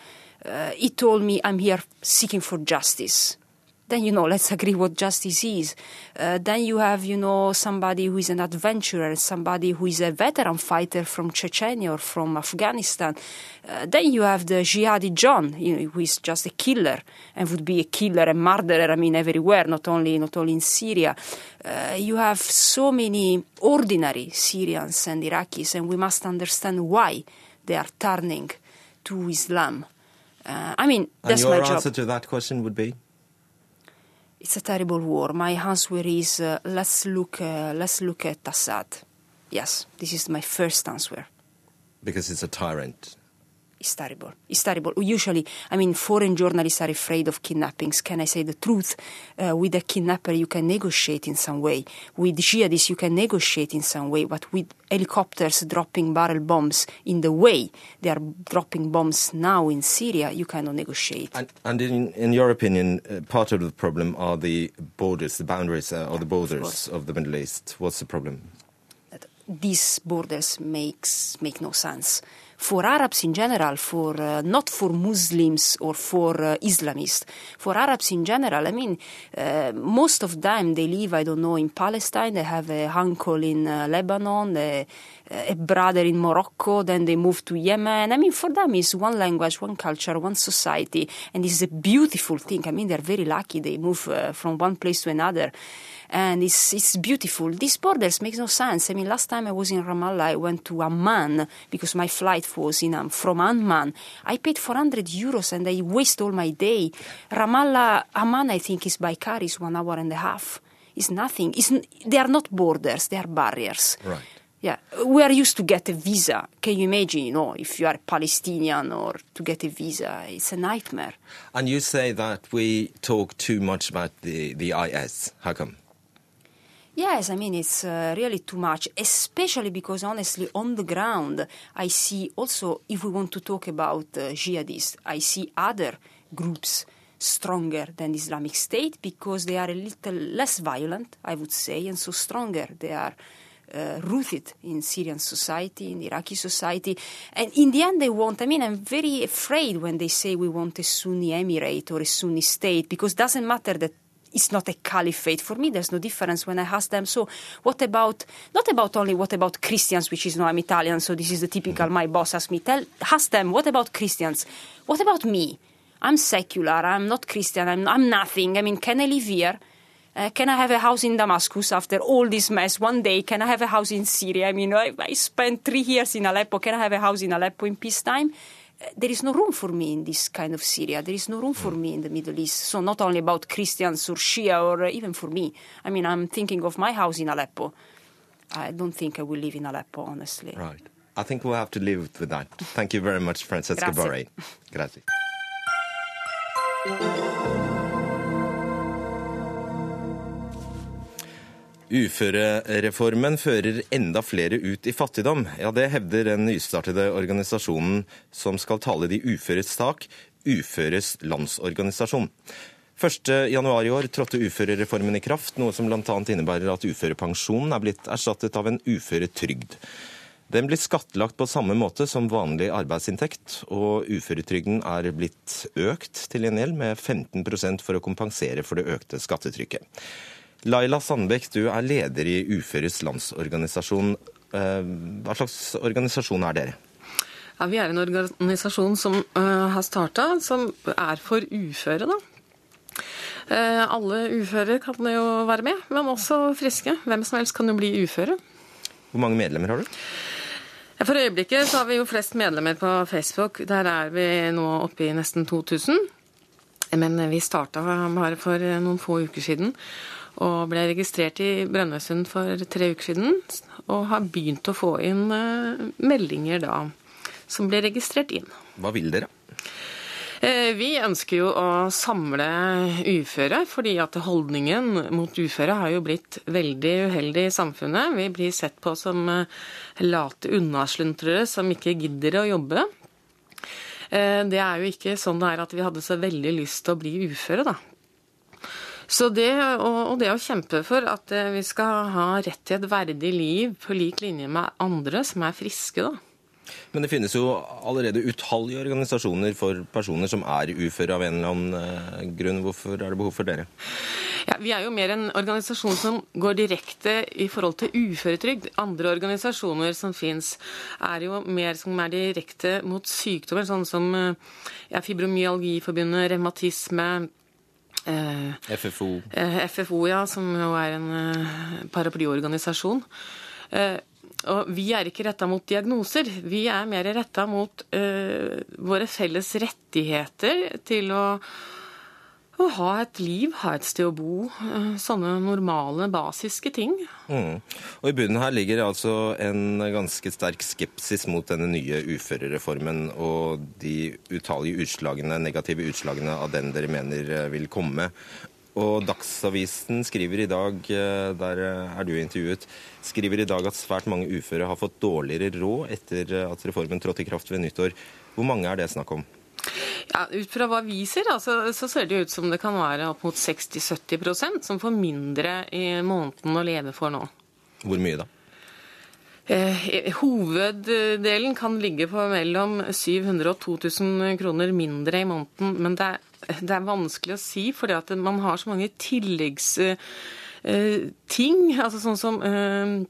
uh, he told me I'm here seeking for justice. Then you know, let's agree what justice is. Uh, then you have, you know, somebody who is an adventurer, somebody who is a veteran fighter from Chechnya or from Afghanistan. Uh, then you have the jihadi John, you know, who is just a killer and would be a killer, a murderer. I mean, everywhere, not only not only in Syria. Uh, you have so many ordinary Syrians and Iraqis, and we must understand why they are turning to Islam. Uh, I mean, that's and your my job. answer to that question would be? It's a terrible war. My answer is uh, let's look. Uh, let's look at Assad. Yes, this is my first answer. Because it's a tyrant. It's terrible. It's terrible. Usually, I mean, foreign journalists are afraid of kidnappings. Can I say the truth? Uh, with a kidnapper, you can negotiate in some way. With jihadists, you can negotiate in some way. But with helicopters dropping barrel bombs in the way they are dropping bombs now in Syria, you cannot negotiate. And, and in, in your opinion, uh, part of the problem are the borders, the boundaries, uh, or the borders course. of the Middle East. What's the problem? that these borders makes make no sense for Arabs in general, for uh, not for Muslims or for uh, Islamists, for Arabs in general. I mean, uh, most of them they live, I don't know, in Palestine. They have a uncle in uh, Lebanon, a, a brother in Morocco. Then they move to Yemen. I mean, for them it's one language, one culture, one society, and it's a beautiful thing. I mean, they're very lucky. They move uh, from one place to another and it's it's beautiful. These borders make no sense. I mean, last time I was in Ramallah, I went to Amman because my flight was in um, from Amman. I paid 400 euros and I waste all my day. Ramallah, Amman, I think is by car is one hour and a half. It's nothing. It's, n- they are not borders; they are barriers. Right. Yeah, we are used to get a visa. Can you imagine, you know, if you are Palestinian or to get a visa, it's a nightmare. And you say that we talk too much about the, the IS. How come? Yes, I mean, it's uh, really too much, especially because honestly, on the ground, I see also, if we want to talk about uh, jihadists, I see other groups stronger than Islamic State because they are a little less violent, I would say, and so stronger. They are uh, rooted in Syrian society, in Iraqi society. And in the end, they want, I mean, I'm very afraid when they say we want a Sunni emirate or a Sunni state because it doesn't matter that it's not a caliphate. For me, there's no difference when I ask them, so what about, not about only what about Christians, which is, no, I'm Italian, so this is the typical, my boss asks me, tell, ask them, what about Christians? What about me? I'm secular, I'm not Christian, I'm, I'm nothing. I mean, can I live here? Uh, can I have a house in Damascus after all this mess? One day, can I have a house in Syria? I mean, I, I spent three years in Aleppo. Can I have a house in Aleppo in peacetime? There is no room for me in this kind of Syria. There is no room for me in the Middle East. So not only about Christians or Shia or uh, even for me. I mean, I'm thinking of my house in Aleppo. I don't think I will live in Aleppo, honestly. Right. I think we'll have to live with that. Thank you very much, Francesca Grazie. Borrell. Grazie. Uførereformen fører enda flere ut i fattigdom. Ja, Det hevder den nystartede organisasjonen som skal tale de uføres sak, Uføres landsorganisasjon. 1.1 i år trådte uførereformen i kraft, noe som bl.a. innebærer at uførepensjonen er blitt erstattet av en uføretrygd. Den blir skattlagt på samme måte som vanlig arbeidsinntekt, og uføretrygden er blitt økt til en gjeld med 15% for å kompensere for det økte skattetrykket. Laila Sandbekk, du er leder i Uføres landsorganisasjon. Eh, Hva slags organisasjon er dere? Ja, Vi er en organisasjon som uh, har starta, som er for uføre, da. Uh, alle uføre kan jo være med, men også friske. Hvem som helst kan jo bli uføre. Hvor mange medlemmer har du? For øyeblikket så har vi jo flest medlemmer på Facebook. Der er vi nå oppe i nesten 2000. Men vi starta bare for noen få uker siden. Og ble registrert i Brønnøysund for tre uker siden. Og har begynt å få inn eh, meldinger da som ble registrert inn. Hva vil dere? Eh, Vi ønsker jo å samle uføre, fordi at holdningen mot uføre har jo blitt veldig uheldig i samfunnet. Vi blir sett på som eh, late unnasluntrere som ikke gidder å jobbe. Eh, Det er jo ikke sånn det er at vi hadde så veldig lyst til å bli uføre, da. Så det, og det å kjempe for at eh, vi skal ha rett til et verdig liv på lik linje med andre som er friske, da. Men det finnes jo allerede utallige organisasjoner for personer som er uføre av en eller annen eh, grunn. Hvorfor er det behov for dere? Ja, Vi er jo mer en organisasjon som går direkte i forhold til uføretrygd. Andre organisasjoner som fins, er jo mer som er direkte mot sykdommer, sånn som eh, ja, Fibromyalgiforbundet, revmatisme. Eh, FFO. eh, FFO, ja, som jo er en eh, paraplyorganisasjon. Eh, og vi er ikke retta mot diagnoser, vi er mer retta mot eh, våre felles rettigheter til å, å ha et liv, ha et sted å bo. eh, sånne normale, basiske ting. Mm. Og I bunnen her ligger altså en ganske sterk skepsis mot denne nye uførereformen og de utallige utslagene, negative utslagene av den dere mener eh, vil komme. Og Dagsavisen skriver i dag, eh, der er du intervjuet, skriver i dag at svært mange uføre har fått dårligere råd etter eh, at reformen trådte i kraft ved nyttår. Hvor mange er det snakk om? Ja, Ut fra hva vi ser, altså, så, ser det ut som det kan være opp mot 60-70% som får mindre i måneden å leve for nå. Hvor mye da? Eh, hoveddelen kan ligge på mellom 700 og 2000 kroner mindre i måneden, men det er, det er vanskelig å si, fordi at man har så mange tilleggsting. altså sånn som eh,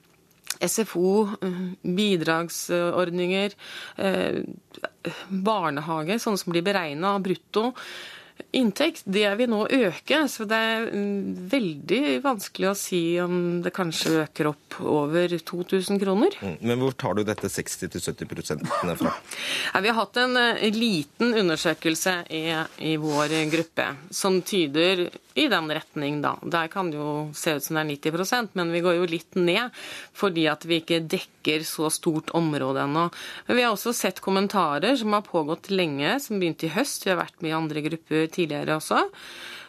SFO, eh, bidragsordninger, eh, barnehage, sånne som blir beregna av brutto inntekt, det vil nå øke. Så det er mm, veldig vanskelig å si om det kanskje øker opp over 2000 kroner. Mm. Men hvor tar du dette 60-70 fra? Ja, vi har hatt en eh, liten undersøkelse i, i vår gruppe som tyder i den retning, da. Der kan det jo se ut som det er 90% men vi går jo litt ned fordi at vi ikke dekker så stort område ennå. Men vi har også sett kommentarer som har pågått lenge, som begynte i høst. Vi har vært med i andre grupper tidligere også.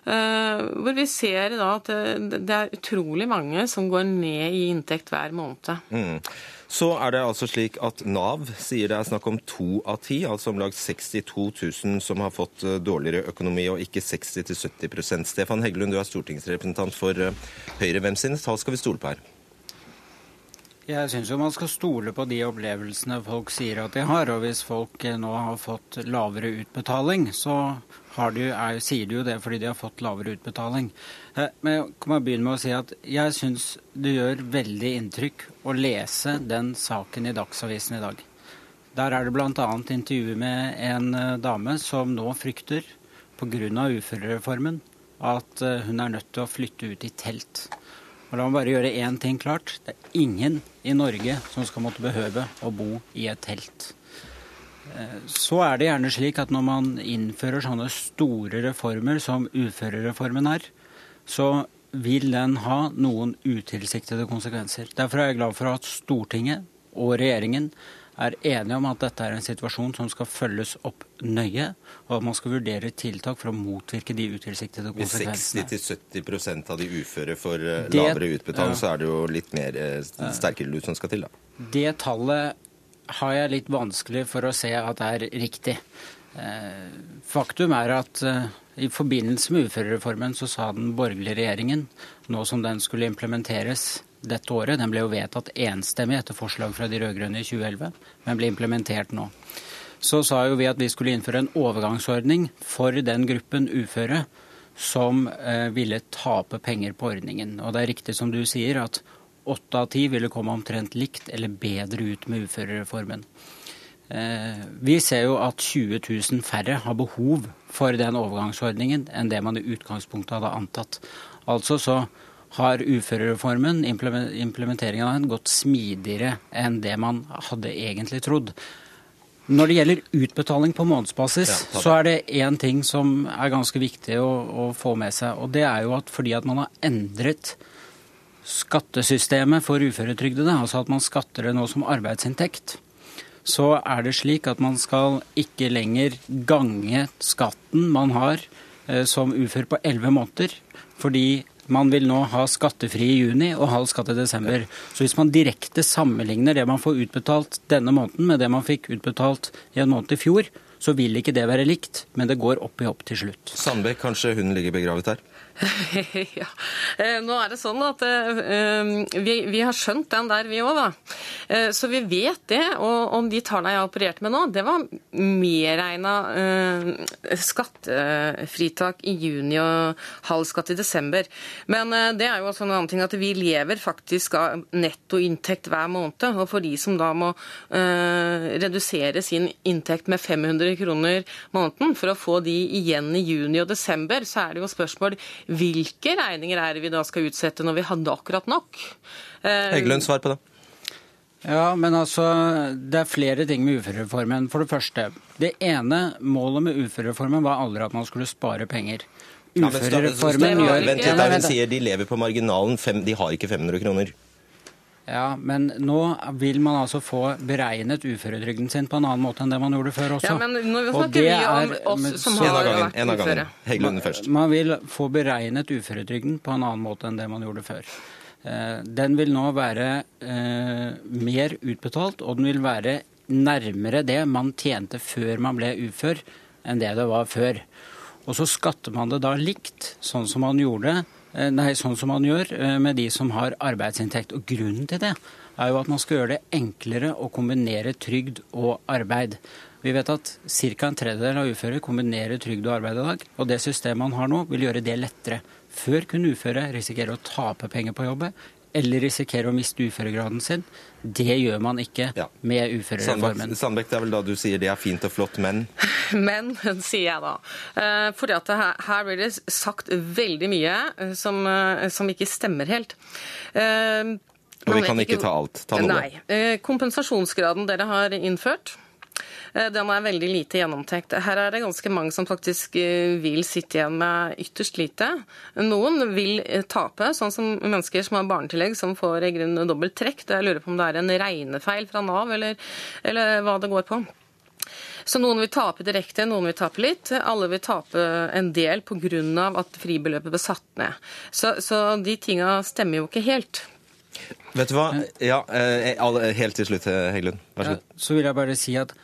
hvor vi ser da at det er utrolig mange som går ned i inntekt hver måned. Mm. Så er det altså slik at Nav sier det er snakk om to av ti, altså om lag 62 000 som har fått eh, dårligere økonomi, og ikke 60-70% Stefan Heggelund, du er stortingsrepresentant for eh, Høyre. Hvem sine tall skal vi stole på her? Jeg syns jo man skal stole på de opplevelsene folk sier at de har. Og hvis folk eh, nå har fått lavere utbetaling, så de, er, sier de jo det fordi de har fått lavere utbetaling. Eh, men jeg kan begynne med å si at jeg syns det gjør veldig inntrykk å lese den saken i Dagsavisen i dag. Der er det bl.a. intervju med en eh, dame som nå frykter pga. uførereformen at hun er nødt til å flytte ut i telt. Og La meg bare gjøre én ting klart. Det er ingen i Norge som skal måtte behøve å bo i et telt. Eh, så er det gjerne slik at når man innfører sånne store reformer som uførereformen er, så vil den ha noen utilsiktede konsekvenser. Derfor er jeg glad for at Stortinget og regjeringen er enige om at dette er en situasjon som skal følges opp nøye, og at man skal vurdere tiltak for å motvirke de utilsiktede konsekvensene. Hvis 60-70% av de uføre får eh, det, lavere utbetaling, så er det jo litt mer eh, sterkere lut som skal til, da. Det tallet har jeg litt vanskelig for å se at det er riktig. Eh, faktum er at i forbindelse med uførereformen så sa den borgerlige regjeringen, nå som den skulle implementeres dette året. Den ble jo vedtatt enstemmig etter forslag fra de rød-grønne i 2011, men ble implementert nå. Så sa jo vi at vi skulle innføre en overgangsordning for den gruppen uføre som eh, ville tape penger på ordningen. Og det er riktig som du sier at åtte av ti ville komme omtrent likt eller bedre ut med uførereformen. Eh, vi ser jo at 20 000 færre har behov for den overgangsordningen enn det man i utgangspunktet hadde antatt. Altså så har uførereformen, implementeringen av den, gått smidigere enn det man hadde egentlig trodd. Når det gjelder utbetaling på månedsbasis, ja, så er det én ting som er ganske viktig å, å, få med seg. Og det er jo at fordi at man har endret skattesystemet for uføretrygdede, altså at man skatter det nå som arbeidsinntekt, så er det slik at man skal ikke lenger gange skatten man har eh, som ufør på elleve måneder. Fordi man vil nå ha skattefri i juni og halv skatt i desember. Så hvis man direkte sammenligner det man får utbetalt denne måneden med det man fikk utbetalt i en måned i fjor, så vil ikke det være likt, men det går opp i opp til slutt. Sandbekk, kanskje hun ligger begravet her? ja. Eh, nå er det sånn at uh, vi, vi, har skjønt den der, vi òg, da. Uh, så vi vet det. Og om de tallene jeg opererte med nå, det var medregna skattefritak i juni og halv skatt i desember. Men det er jo også en annen ting at vi lever faktisk av nettoinntekt hver måned. Og for de som da må redusere sin inntekt med 500 kroner måneden for å få de igjen i juni og desember, så er det jo spørsmål hvilke regninger er det vi da skal utsette når vi hadde akkurat nok? Eh, Heggelund, svar på det. Ja, men altså, Det er flere ting med uførereformen. For det første, det ene målet med uførereformen var aldri at man skulle spare penger. Uførereformen gjør Vent litt, der hun sier de lever på marginalen. de har ikke 500 kroner. Ja, Men nå vil man altså få beregnet uføretrygden sin på en annen måte enn det man gjorde før også. Ja, men nå snakker vi om oss som har vært en av gangen. Heggelund først. Man vil få beregnet uføretrygden på en annen måte enn det man gjorde før. Eh, den vil nå være eh, mer utbetalt, og den vil være nærmere det man tjente før man ble ufør, enn det det var før. Og så skatter man det da likt, sånn som man gjorde Eh, nei, sånn som man gjør eh, med de som har arbeidsinntekt. Og Grunnen til det er jo at man skal gjøre det enklere å kombinere trygd og arbeid. Vi vet at ca. en tredjedel av uføre kombinerer trygd og arbeid i dag. Og det systemet man har nå, vil gjøre det lettere. Før kunne uføre risikere å tape penger på jobbet eller risikere å miste uføregraden sin. Det gjør man ikke ja. med uførereformen. Sandbekk, det er vel da du sier det er fint og flott, men? Men, sier jeg da. Eh, fordi at her, her blir det sagt veldig mye eh, som, eh, som ikke stemmer helt. Og vi kan ikke ta alt. Ta noe. Nei. Kompensasjonsgraden dere har innført den er veldig lite gjennomtenkt. Her er det ganske mange som faktisk eh, vil sitte igjen med ytterst lite. Noen vil eh, tape, sånn som mennesker som har barnetillegg som får i grunnen dobbelt trekk. Jeg lurer på om det er en regnefeil fra Nav, eller, eller hva det går på. Så noen vil tape direkte, noen vil tape litt. Alle vil tape en del pga. at fribeløpet ble satt ned. Så, så de tinga stemmer jo ikke helt. Vet du hva? Ja, eh, Helt til slutt, Heggelund. Vær så god. Ja, så vil jeg bare si at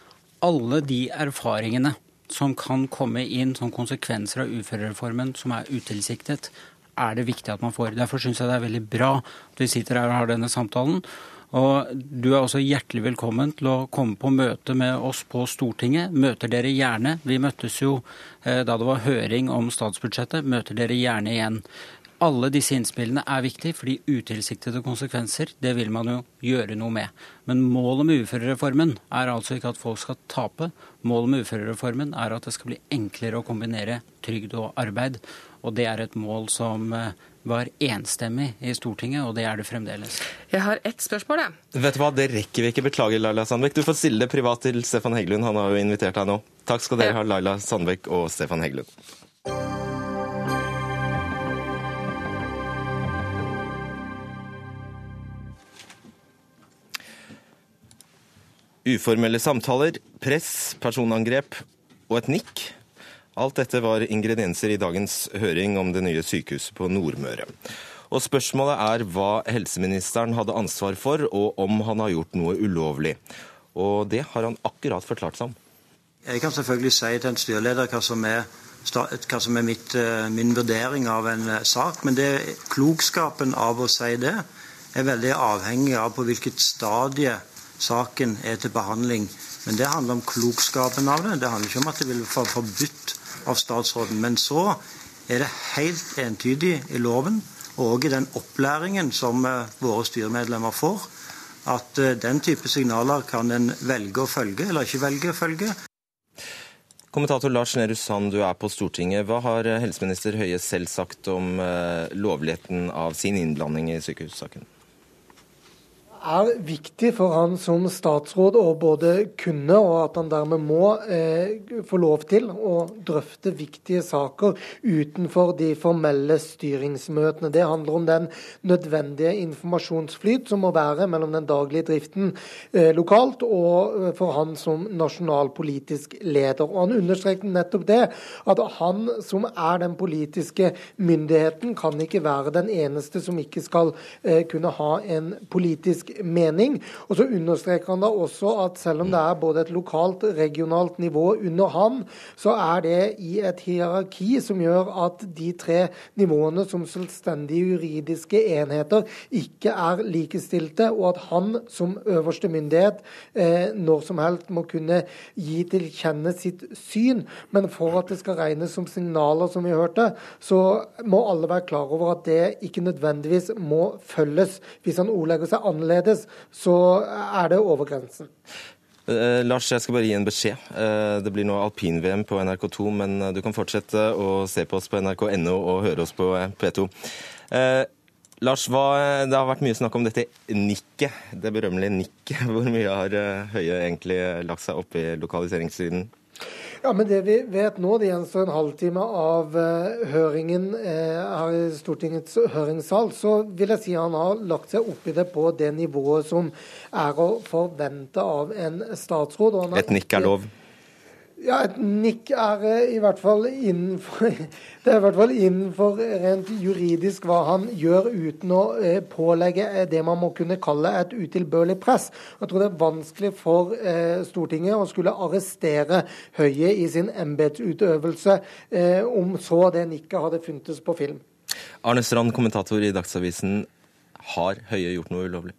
alle de erfaringene som kan komme inn som konsekvenser av uførereformen som er utilsiktet, er det viktig at man får. Derfor syns jeg det er veldig bra at vi sitter her og har denne samtalen. Og du er også hjertelig velkommen til å komme på møte med oss på Stortinget. Møter dere gjerne. Vi møttes jo eh, da det var høring om statsbudsjettet. Møter dere gjerne igjen. Alle disse innspillene er viktige, fordi utilsiktede konsekvenser det vil man jo gjøre noe med. Men målet med uførereformen er altså ikke at folk skal tape. Målet med uførereformen er at det skal bli enklere å kombinere trygd og arbeid. Og det er et mål som eh, var enstemmig i Stortinget, og det er det fremdeles. Jeg har ett spørsmål, jeg. Vet du hva, Det rekker vi ikke. Beklager, Laila Sandbekk. Du får stille det privat til Stefan Heggelund. Han har jo invitert deg nå. Takk skal dere ha, Laila Sandbekk og Stefan Heggelund. Uformelle samtaler, press, personangrep og et nikk Alt dette var ingredienser i dagens høring om det nye sykehuset på Nordmøre. Og Spørsmålet er hva helseministeren hadde ansvar for, og om han har gjort noe ulovlig. Og det har han akkurat forklart seg om. Jeg kan selvfølgelig si til en styreleder hva som er, hva som er mitt, eh, min vurdering av en eh, sak, men det, klokskapen av å si det er veldig avhengig av på hvilket stadie saken er til behandling. Men det handler om klokskapen av det. Det handler ikke om at det vil få forbudt av statsråden. Men så er det helt entydig i loven, og i den opplæringen som eh, våre styremedlemmer får, at eh, den type signaler kan en velge å følge eller ikke velge å følge. Kommentator Lars Nehru Sand, du er på Stortinget. Hva har eh, helseminister Høie selv sagt om lovligheten av sin innblanding i sykehussaken? Er viktig for han som statsråd å både kunne, og at han dermed må, eh, få lov til å drøfte viktige saker utenfor de formelle styringsmøtene. Det handler om den nødvendige informasjonsflyt som må være mellom den daglige driften eh, lokalt og eh, for han som nasjonalpolitisk leder. Og Han understreket nettopp det, at han som er den politiske myndigheten, kan ikke være den eneste som ikke skal eh, kunne ha en politisk mening. Og så understreker han da også at selv om det er både et lokalt, regionalt nivå under han, så er det i et hierarki som gjør at de tre nivåene som selvstendige juridiske enheter ikke er likestilte, og at han som øverste myndighet eh, når som helst må kunne gi til kjenne sitt syn. Men for at det skal regnes som signaler, som vi hørte, så må alle være klar over at det ikke nødvendigvis må følges hvis han ordlegger seg annerledes annerledes, så er det over grensen. Eh, Lars, jeg skal bare gi en beskjed. Eh, det blir nå alpin-VM på NRK2, men eh, du kan fortsette å se på oss på nrk.no og høre oss på eh, P2. Eh, Lars, hva, det har vært mye snakk om dette nikket, det berømmelige nikket. Hvor mye har Høie egentlig lagt seg opp i lokaliseringssiden? Ja, men Det vi vet nå, det gjenstår en halvtime av uh, høringen uh, her i Stortingets høringssal, så vil jeg si han har lagt seg opp i det på det nivået som er å forvente av en statsråd. Et nikk er lov? Ja, et nikk er eh, i hvert fall innenfor Det er i hvert fall innenfor rent juridisk hva han gjør uten å eh, pålegge eh, det man må kunne kalle et utilbørlig press. Jeg tror det er vanskelig for Stortinget å skulle arrestere Høie i sin embetsutøvelse, om så det nikket hadde funtes på film. Arne Strand, kommentator i Dagsavisen. Har Høie gjort noe ulovlig?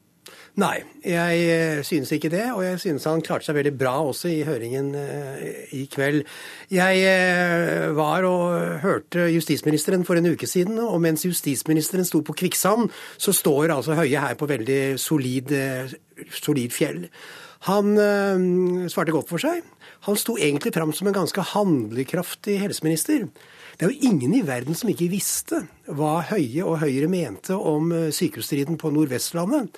Nei, jeg eh, synes ikke det. Og jeg synes han klarte seg veldig bra også i høringen eh, i kveld. Jeg eh, var og hørte justisministeren for en uke siden, og mens justisministeren sto på kvikksand, så står altså Høie her på veldig solid, solid fjell. Han svarte godt for seg. Han sto egentlig fram som en ganske handlekraftig helseminister. Det er jo ingen i verden som ikke visste hva Høie og Høyre mente om sykehusstriden på Nordvestlandet.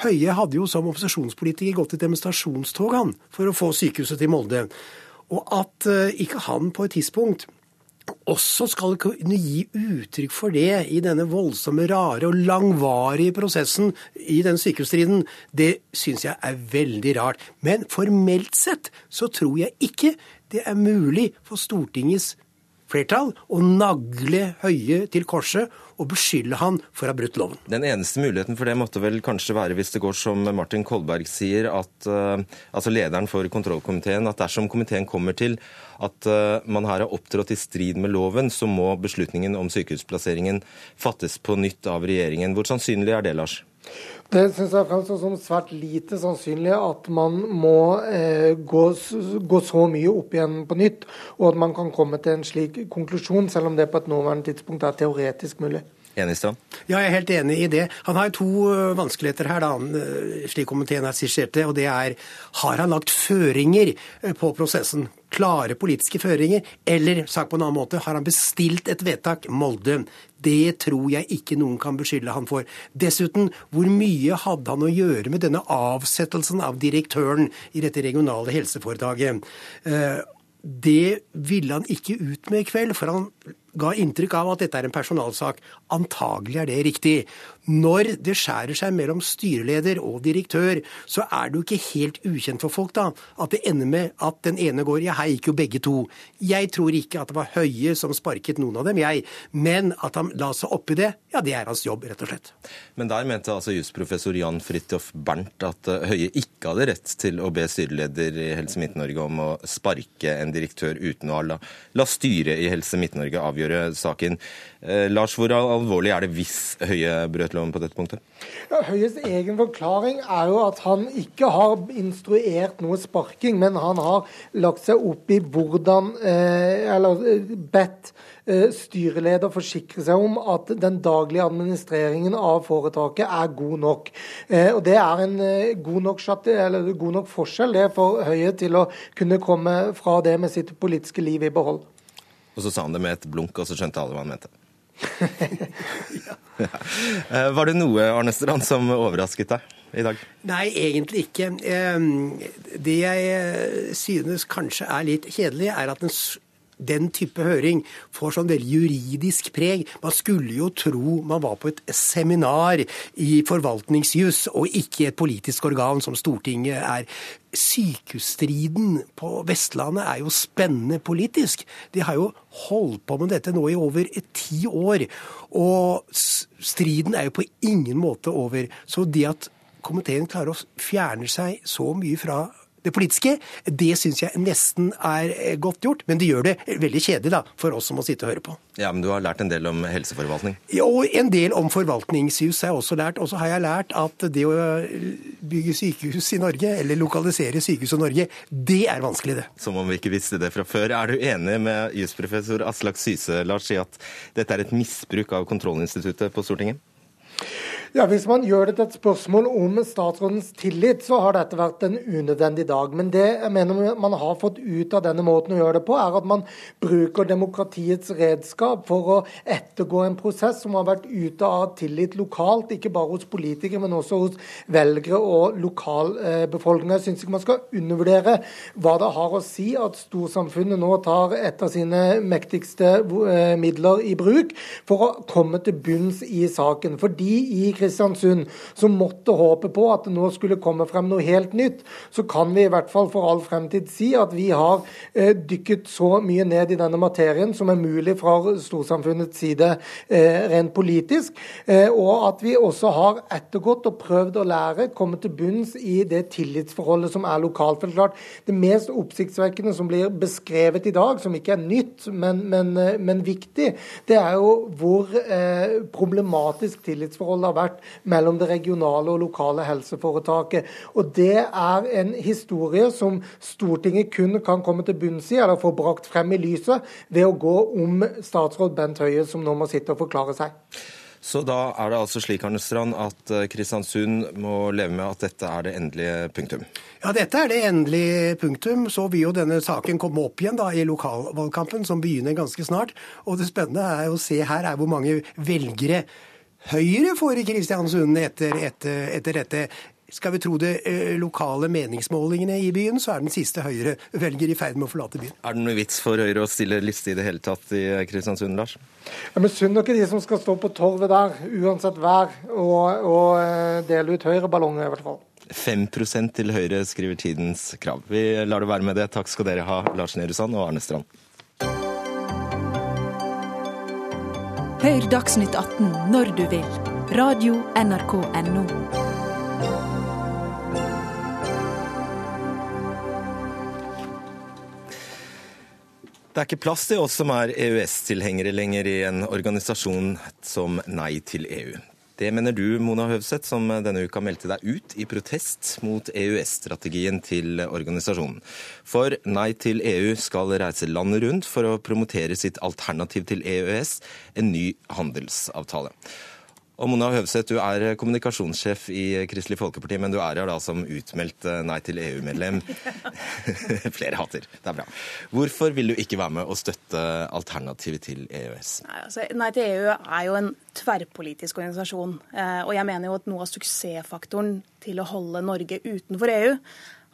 Høie hadde jo som opposisjonspolitiker gått i demonstrasjonstog han, for å få sykehuset til Molde. Og at uh, ikke han på et tidspunkt også skal kunne gi uttrykk for det i denne voldsomme, rare og langvarige prosessen i den sykehusstriden, det syns jeg er veldig rart. Men formelt sett så tror jeg ikke det er mulig for Stortingets flertall å nagle Høie til korset og beskylde han for å ha brutt loven. Den eneste muligheten for det måtte vel kanskje være, hvis det går som Martin Kolberg sier, at uh, altså lederen for kontrollkomiteen, at dersom komiteen kommer til at uh, man her har opptrådt i strid med loven, så må beslutningen om sykehusplasseringen fattes på nytt av regjeringen. Hvor sannsynlig er det, Lars? Det syns jeg fremstår som svært lite sannsynlig at man må eh, gå, gå, så mye opp igjen på nytt, og at man kan komme til en slik konklusjon, selv om det på et nåværende tidspunkt er teoretisk mulig. Enig, Strand? Ja, jeg er helt enig i det. Han har to øh, vanskeligheter her, da, øh, slik komiteen har skissert det. Og det er har han lagt føringer øh, på prosessen? Klare politiske føringer? Eller sagt på en annen måte, har han bestilt et vedtak? Molde. Det tror jeg ikke noen kan beskylde han for. Dessuten, hvor mye hadde han å gjøre med denne avsettelsen av direktøren i dette regionale helseforetaket? Det ville han ikke ut med i kveld, for han ga inntrykk av at dette er en personalsak. Antagelig er det riktig. Når det skjærer seg mellom styreleder og direktør, så er det jo ikke helt ukjent for folk da, at det ender med at den ene går Ja, her gikk jo begge to. Jeg tror ikke at det var Høie som sparket noen av dem, jeg. Men at han la seg oppi det, ja, det er hans jobb, rett og slett. Men der mente altså jusprofessor Jan Fridtjof Bernt at eh, Høie ikke hadde rett til å be styreleder i Helse Midt-Norge om å sparke en direktør uten å la, la styret i Helse Midt-Norge avgjøre saken. Eh, Lars, hvor alvorlig er det hvis Høie brøt loven på dette punktet? Ja, Høies egen forklaring er jo at han ikke har instruert noe sparking, men han har lagt seg opp i hvordan eh, Eller eh, bedt styreleder forsikre seg om at den daglige administreringen av foretaket er god nok. Og Det er en god nok, god nok forskjell det for Høie til å kunne komme fra det med sitt politiske liv i behold. Og så sa han det med et blunk, og så skjønte alle hva han mente. ja. Eh, var det noe Arne Strand, som overrasket deg i dag? Nei, egentlig ikke. Det jeg synes kanskje er litt kjedelig, er at den den type høring får sånn veldig juridisk preg. Man skulle jo tro man var på et seminar i forvaltningsjus, og ikke i et politisk organ som Stortinget er. Sykehusstriden på Vestlandet er jo spennende politisk. De har jo holdt på med dette nå i over ti år. Og striden er jo på ingen måte over. Så det at komiteen klarer å fjerne seg så mye fra det politiske, det syns jeg nesten er eh, godt gjort. Men det gjør det veldig kjedelig da, for oss som må sitte og høre på. Ja, Men du har lært en del om helseforvaltning? Ja, og en del om forvaltningsjus har jeg også lært. Og så har jeg lært at det å bygge sykehus i Norge, eller lokalisere sykehus i Norge, det er vanskelig, det. Som om vi ikke visste det fra før. Er du enig med jusprofessor Aslak Syse, Lars, i at dette er et misbruk av kontrollinstituttet på Stortinget? Ja, Hvis man gjør det til et spørsmål om statsrådens tillit, så har dette vært en unødvendig dag. Men det jeg mener man har fått ut av denne måten å gjøre det på, er at man bruker demokratiets redskap for å ettergå en prosess som har vært ute av tillit lokalt, ikke bare hos politikere, men også hos velgere og lokalbefolkninga. Jeg syns ikke man skal undervurdere hva det har å si at storsamfunnet nå tar et av sine mektigste eh, midler i bruk for å komme til bunns i saken. Fordi i Kristiansund som måtte håpe på at det nå skulle komme frem noe helt nytt, så kan vi i hvert fall for all fremtid si at vi har eh, dykket så mye ned i denne materien som er mulig fra storsamfunnets side eh, rent politisk, eh, og at vi også har ettergått og prøvd å lære, komme til bunns i det tillitsforholdet som er lokalt. For klart, Det mest oppsiktsvekkende som blir beskrevet i dag, som ikke er nytt, men, men, eh, men viktig, det er jo hvor eh, problematisk tillitsforholdet har vært vært mellom det regionale og lokale helseforetaket. Og Det er en historie som Stortinget kun kan komme til bunns i, eller få brakt frem i lyset, ved å gå om statsråd Bent Høie, som nå må sitte og forklare seg. Så da er det altså slik Arne Strand, at eh, Kristiansund må leve med at dette er det endelige punktum? Ja, dette er det endelige punktum. Så vil jo denne saken komme opp igjen da i lokalvalgkampen, som begynner ganske snart. Og det spennende er å se her er hvor mange velgere Høyre får i Kristiansund etter, etter, etter dette. skal vi tro det eh, lokale meningsmålingene i byen, så er den siste Høyre-velger i ferd med å forlate byen. Er det noe vits for Høyre å stille liste i det hele tatt i Kristiansund, Lars? Ja, men Synd ikke de som skal stå på torvet der, uansett vær, og, og eh, dele ut Høyre-ballonger, i hvert fall. 5% til Høyre, skriver Tidens Krav. Vi lar det være med det. Takk skal dere ha, Lars Nehru Sand og Arne Strand. Hør Dagsnytt 18 når du vil. Radio NRK Radio.nrk.no. Det er ikke plass til oss som er EØS-tilhengere lenger i en organisasjon som Nei til EU. Det mener du, Mona Høvseth, som denne uka meldte deg ut i protest mot EØS-strategien til organisasjonen. For Nei til EU skal reise landet rundt for å promotere sitt alternativ til EØS, en ny handelsavtale. Og Mona Høvseth, du er kommunikasjonssjef i Kristelig Folkeparti, men du er her da som utmeldt eh, Nei til EU-medlem. Flere hater. Det er bra. Hvorfor vil du ikke være med og støtte alternativet til EØS? Nei, altså, Nei til EU er jo en tverrpolitisk organisasjon. Eh, og jeg mener jo at noe av suksessfaktoren til å holde Norge utenfor EU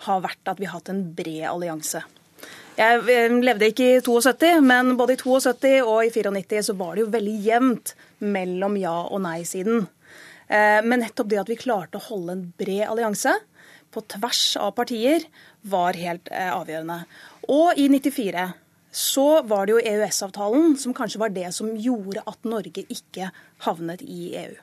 har vært at vi har hatt en bred allianse. Jeg eh, levde ikke i 72, men både i 72 og i 94 så var det jo veldig jevnt mellom ja- og nei-siden. Eh, men nettopp det at vi klarte å holde en bred allianse på tvers av partier, var helt eh, avgjørende. Og i 94 så var det jo EØS-avtalen som kanskje var det som gjorde at Norge ikke havnet i EU.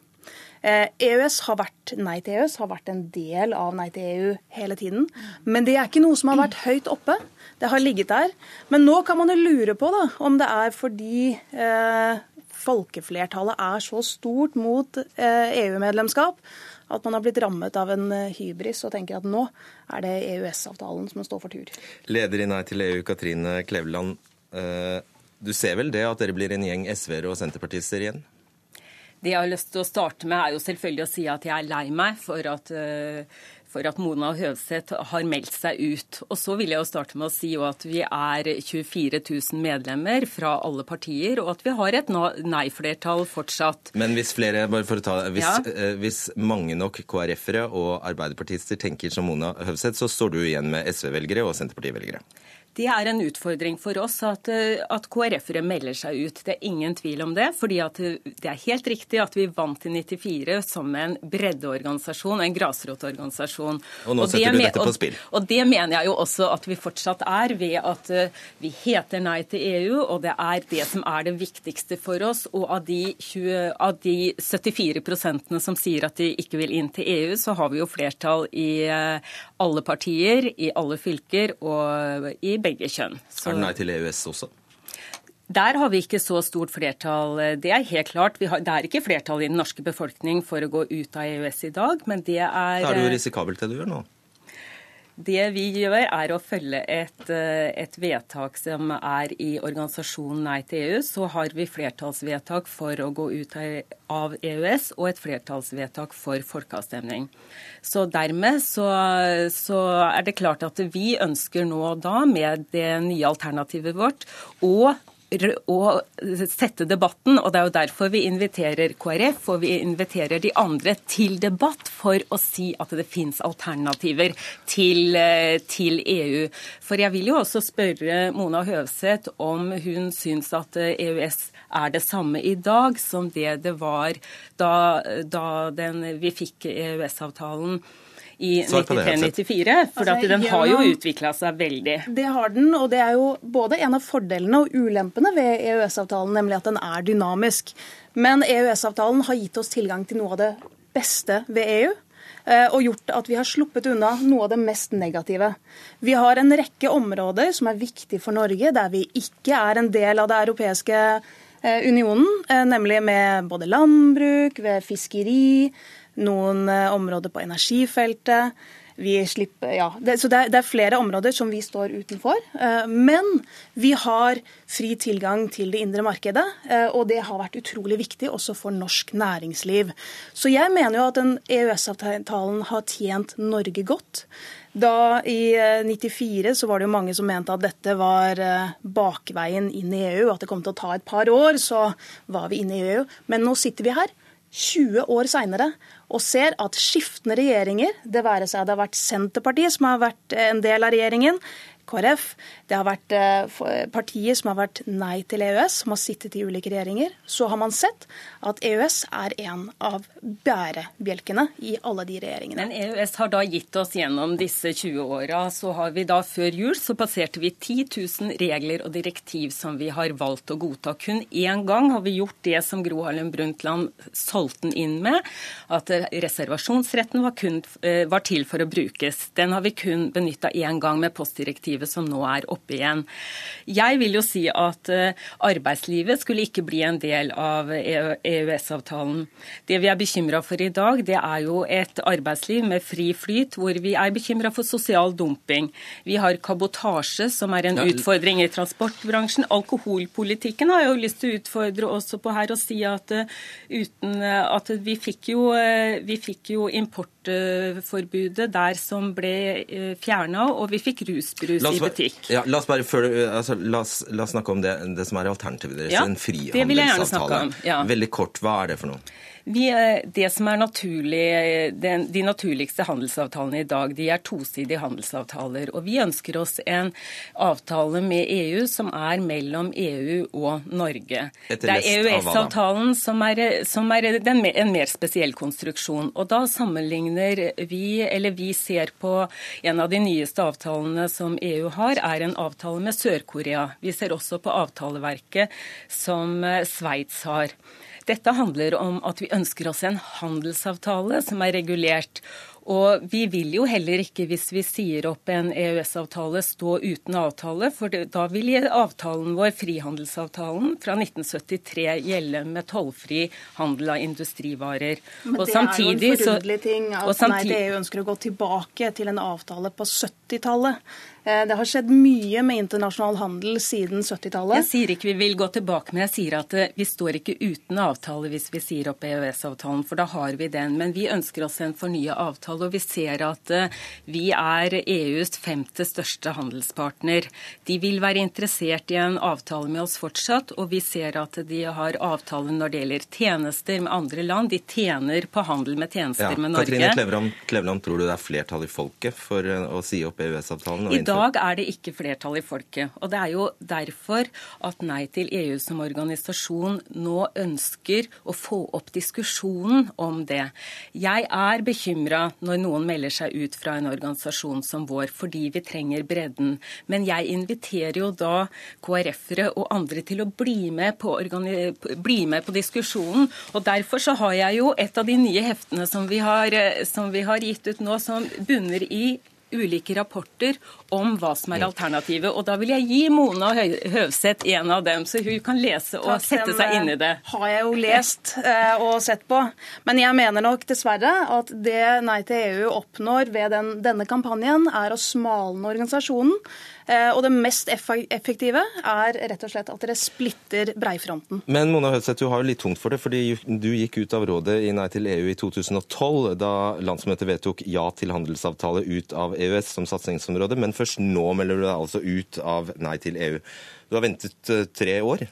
EØS eh, e har vært, Nei til EØS har vært en del av Nei til EU hele tiden. Men det er ikke noe som har vært høyt oppe. Det har ligget der. Men nå kan man jo lure på da, om det er fordi eh, folkeflertallet er så stort mot EU-medlemskap eh, e at man har blitt rammet av en eh, hybris og tenker at nå er det EØS-avtalen som står for tur. Leder i Nei til EU, Katrine Kleveland. Eh, du ser vel det at dere blir en gjeng SV-ere og senterpartister igjen? Det jeg har lyst til å starte med, er jo selvfølgelig å si at jeg er lei meg for at for at Mona Høvseth har meldt seg ut. Og så vil jeg jo starte med å si at vi er 24 000 medlemmer fra alle partier, og at vi har et nei-flertall fortsatt. Men hvis flere, bare for å ta hvis, ja. eh, hvis mange nok KrF-ere og arbeiderpartister tenker som Mona Høvseth, så står du igjen med SV-velgere og Senterparti-velgere? Det er en utfordring for oss at, eh, at KrF-ere melder seg ut. Det er ingen tvil om det. fordi eh, det er helt riktig at vi vant i 94 som en breddeorganisasjon, en grasrotorganisasjon. Og nå og setter du dette på spill. Og, og, det mener jeg jo også at vi fortsatt er, ved at uh, vi heter nei til EU, og det er det som er det viktigste for oss. Og av de, 20, av de 74% som sier at de ikke vil inn til EU, så har vi jo flertall i alle partier, i alle fylker og i begge kjønn. Så... Er det nei til EØS også? Der har vi ikke så stort flertall. Det er helt klart. Har, det er ikke flertall i den norske befolkning for å gå ut av EØS i dag, men det er Da er det jo risikabelt det du gjør nå? Det vi gjør, er å følge et, eh, et, vedtak som er i organisasjonen Nei til EU. Så har vi flertallsvedtak for å gå ut av EØS og et flertallsvedtak for folkeavstemning. Så dermed så, så er det klart at vi ønsker nå da, med det nye alternativet vårt, å å sette debatten. Og det er jo derfor vi inviterer KrF og vi inviterer de andre til debatt for å si at det fins alternativer til, eh, til, EU. For jeg vil jo også spørre Mona Høvseth om hun syns at EØS er det samme i dag som det det var da, da den, vi fikk EØS-avtalen i 93-94. For altså, den har jo utvikla seg veldig. Det har den, og det er jo både en av fordelene og ulempene ved EØS-avtalen, nemlig at den er dynamisk. Men EØS-avtalen har gitt oss tilgang til noe av det beste ved EU eh, og gjort at vi har sluppet unna noe av det mest negative. Vi har en rekke områder som er viktige for Norge, der vi ikke er en del av det europeiske eh, unionen, eh, nemlig med både landbruk, ved fiskeri, noen eh, områder på energifeltet. Slipper, ja, det, så det er, det er, flere områder som vi står utenfor. Eh, men vi har fri tilgang til det indre markedet, eh, og det har vært utrolig viktig også for norsk næringsliv. Så jeg mener jo at EØS-avtalen har tjent Norge godt. Da I 94 så var det jo mange som mente at dette var bakveien inn i EU, at det kom til å ta et par år, så var vi inne i EU. Men nå sitter vi her 20 år seinere og ser at skiftende regjeringer, det være seg det har vært Senterpartiet som har vært en del av regjeringen, KrF. Det har vært eh, partier som har vært nei til EØS, som har sittet i ulike regjeringer. Så har man sett at EØS er en av bærebjelkene i alle de regjeringene. Men EØS har da gitt oss gjennom disse 20 åra, så har vi da før jul så passerte vi 10 000 regler og direktiv som vi har valgt å godta. Kun én gang har vi gjort det som Gro Harlem Brundtland solgte den inn med, at reservasjonsretten var, kun, eh, var til for å brukes. Den har vi kun benytta én gang med postdirektiv arbeidslivet som nå er oppe igjen. Jeg vil jo si at eh, arbeidslivet skulle ikke bli en del av EØS-avtalen. Det vi er bekymra for i dag, det er jo et arbeidsliv med fri flyt, hvor vi er bekymra for sosial dumping. Vi har kabotasje, som er en utfordring i transportbransjen. Alkoholpolitikken har jeg jo lyst til å utfordre også på her og si at eh, uten eh, at vi fikk jo, vi fikk jo importforbudet der som ble fjerna, og vi fikk rusbrus oss, i butikk. Ja, la, oss bare, før, altså, la, oss, la, oss, snakke om det, det som er alternativet deres. Ja, en frihandelsavtale. Ja. Veldig kort, hva er det for noe? Vi, det som er naturlig, den, De naturligste handelsavtalene i dag de er tosidige handelsavtaler. og Vi ønsker oss en avtale med EU som er mellom EU og Norge. det er EØS-avtalen som er, som er den, en mer spesiell konstruksjon. og Da sammenligner vi, eller vi ser på en av de nyeste avtalene som EU har, er en avtale med Sør-Korea. Vi ser også på avtaleverket som Sveits har. Dette handler om at vi ønsker oss en handelsavtale som er regulert. Og vi vil jo heller ikke, hvis vi sier opp en EØS-avtale, stå uten avtale. For da vil avtalen vår, frihandelsavtalen fra 1973, gjelde med tollfri handel av industrivarer. Men det er jo en forunderlig ting at nei, EU ønsker å gå tilbake til en avtale på 70-tallet. Eh, det har skjedd mye med internasjonal handel siden 70-tallet. Jeg sier ikke vi vil gå tilbake, men jeg sier at eh, vi står ikke uten avtale hvis vi sier opp EØS-avtalen, for da har vi den. Men vi ønsker oss en fornya avtale, og vi ser at eh, vi er EUs femte største handelspartner. De vil være interessert i en avtale med oss fortsatt, og vi ser at de har avtale når det gjelder tjenester med andre land. De tjener på handel med tjenester ja, med Norge. Katrine Kleveland, Kleveland, tror du det er flertall i folket for å si opp EØS-avtalen? Dag er det ikke flertall i folket. Og det er jo derfor at Nei til EU som organisasjon nå ønsker å få opp diskusjonen om det. Jeg er bekymra når noen melder seg ut fra en organisasjon som vår, fordi vi trenger bredden. Men jeg inviterer jo da KrF-ere og andre til å bli med, på, bli med på diskusjonen. Og derfor så har jeg jo et av de nye heftene som vi har, som vi har gitt ut nå, som bunner i ulike rapporter om hva som er alternativet. Og da vil jeg gi Mona Høvseth en av dem, så hun kan lese og Takk, sette seg inn i det. har jeg jo lest eh, og sett på. Men jeg mener nok dessverre at det Nei til EU oppnår ved den, denne kampanjen, er å smalne organisasjonen. Eh, og det mest effektive er rett og slett at dere splitter breifronten. Men Mona Hødseth, du har jo litt tungt for det, fordi du gikk ut av rådet i Nei til EU i 2012, da landsmøtet vedtok ja til handelsavtale ut av EØS som satsingsområde. Men først nå melder du deg altså ut av Nei til EU. Du har ventet eh, tre år.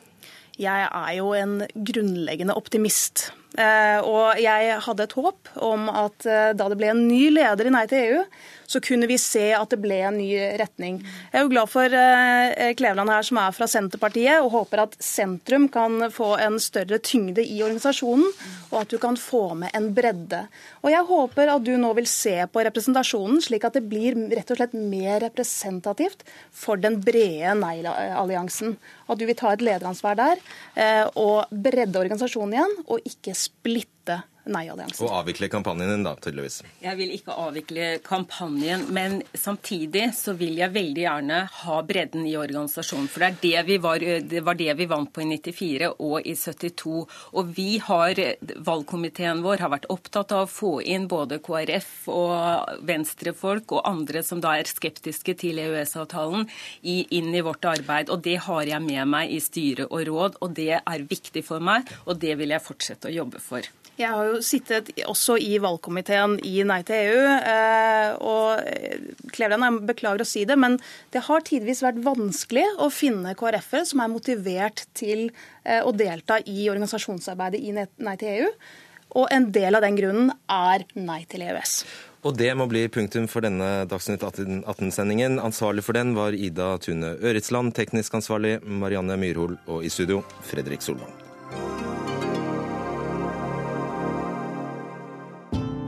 Jeg er jo en grunnleggende optimist. Eh, og jeg hadde et håp om at da det ble en ny leder i Nei til EU, så kunne vi se at det ble en ny retning. Jeg er jo glad for eh, Kleveland her som er fra Senterpartiet, og håper at sentrum kan få en større tyngde i organisasjonen, og at du kan få med en bredde. Og jeg håper at du nå vil se på representasjonen, slik at det blir rett og slett mer representativt for den brede nei-alliansen. At du vil ta et lederansvar der eh, og bredde organisasjonen igjen, og ikke splitte nei-alliansen. Og avvikle kampanjen din, da, tydeligvis. Jeg vil ikke avvikle kampanjen, men samtidig så vil jeg veldig gjerne ha bredden i organisasjonen. For det, er det, vi var, det var det vi vant på i 94 og i 72. Og vi har, valgkomiteen vår har vært opptatt av å få inn både KrF og venstrefolk og andre som da er skeptiske til EØS-avtalen, inn i vårt arbeid. Og det har jeg med meg i styre og råd, og det er viktig for meg, og det vil jeg fortsette å jobbe for. Jeg har jo sittet også i valgkomiteen i Nei til EU. Eh, og eh, Kleveland, jeg beklager å si det, men det har tidvis vært vanskelig å finne KrF-ere som er motivert til eh, å delta i organisasjonsarbeidet i Nei til EU. Og en del av den grunnen er nei til EØS. Og det må bli punktum for denne Dagsnytt 18-sendingen. Ansvarlig for den var Ida Tune Øritsland, teknisk ansvarlig Marianne Myrhol, og i studio Fredrik Solvang.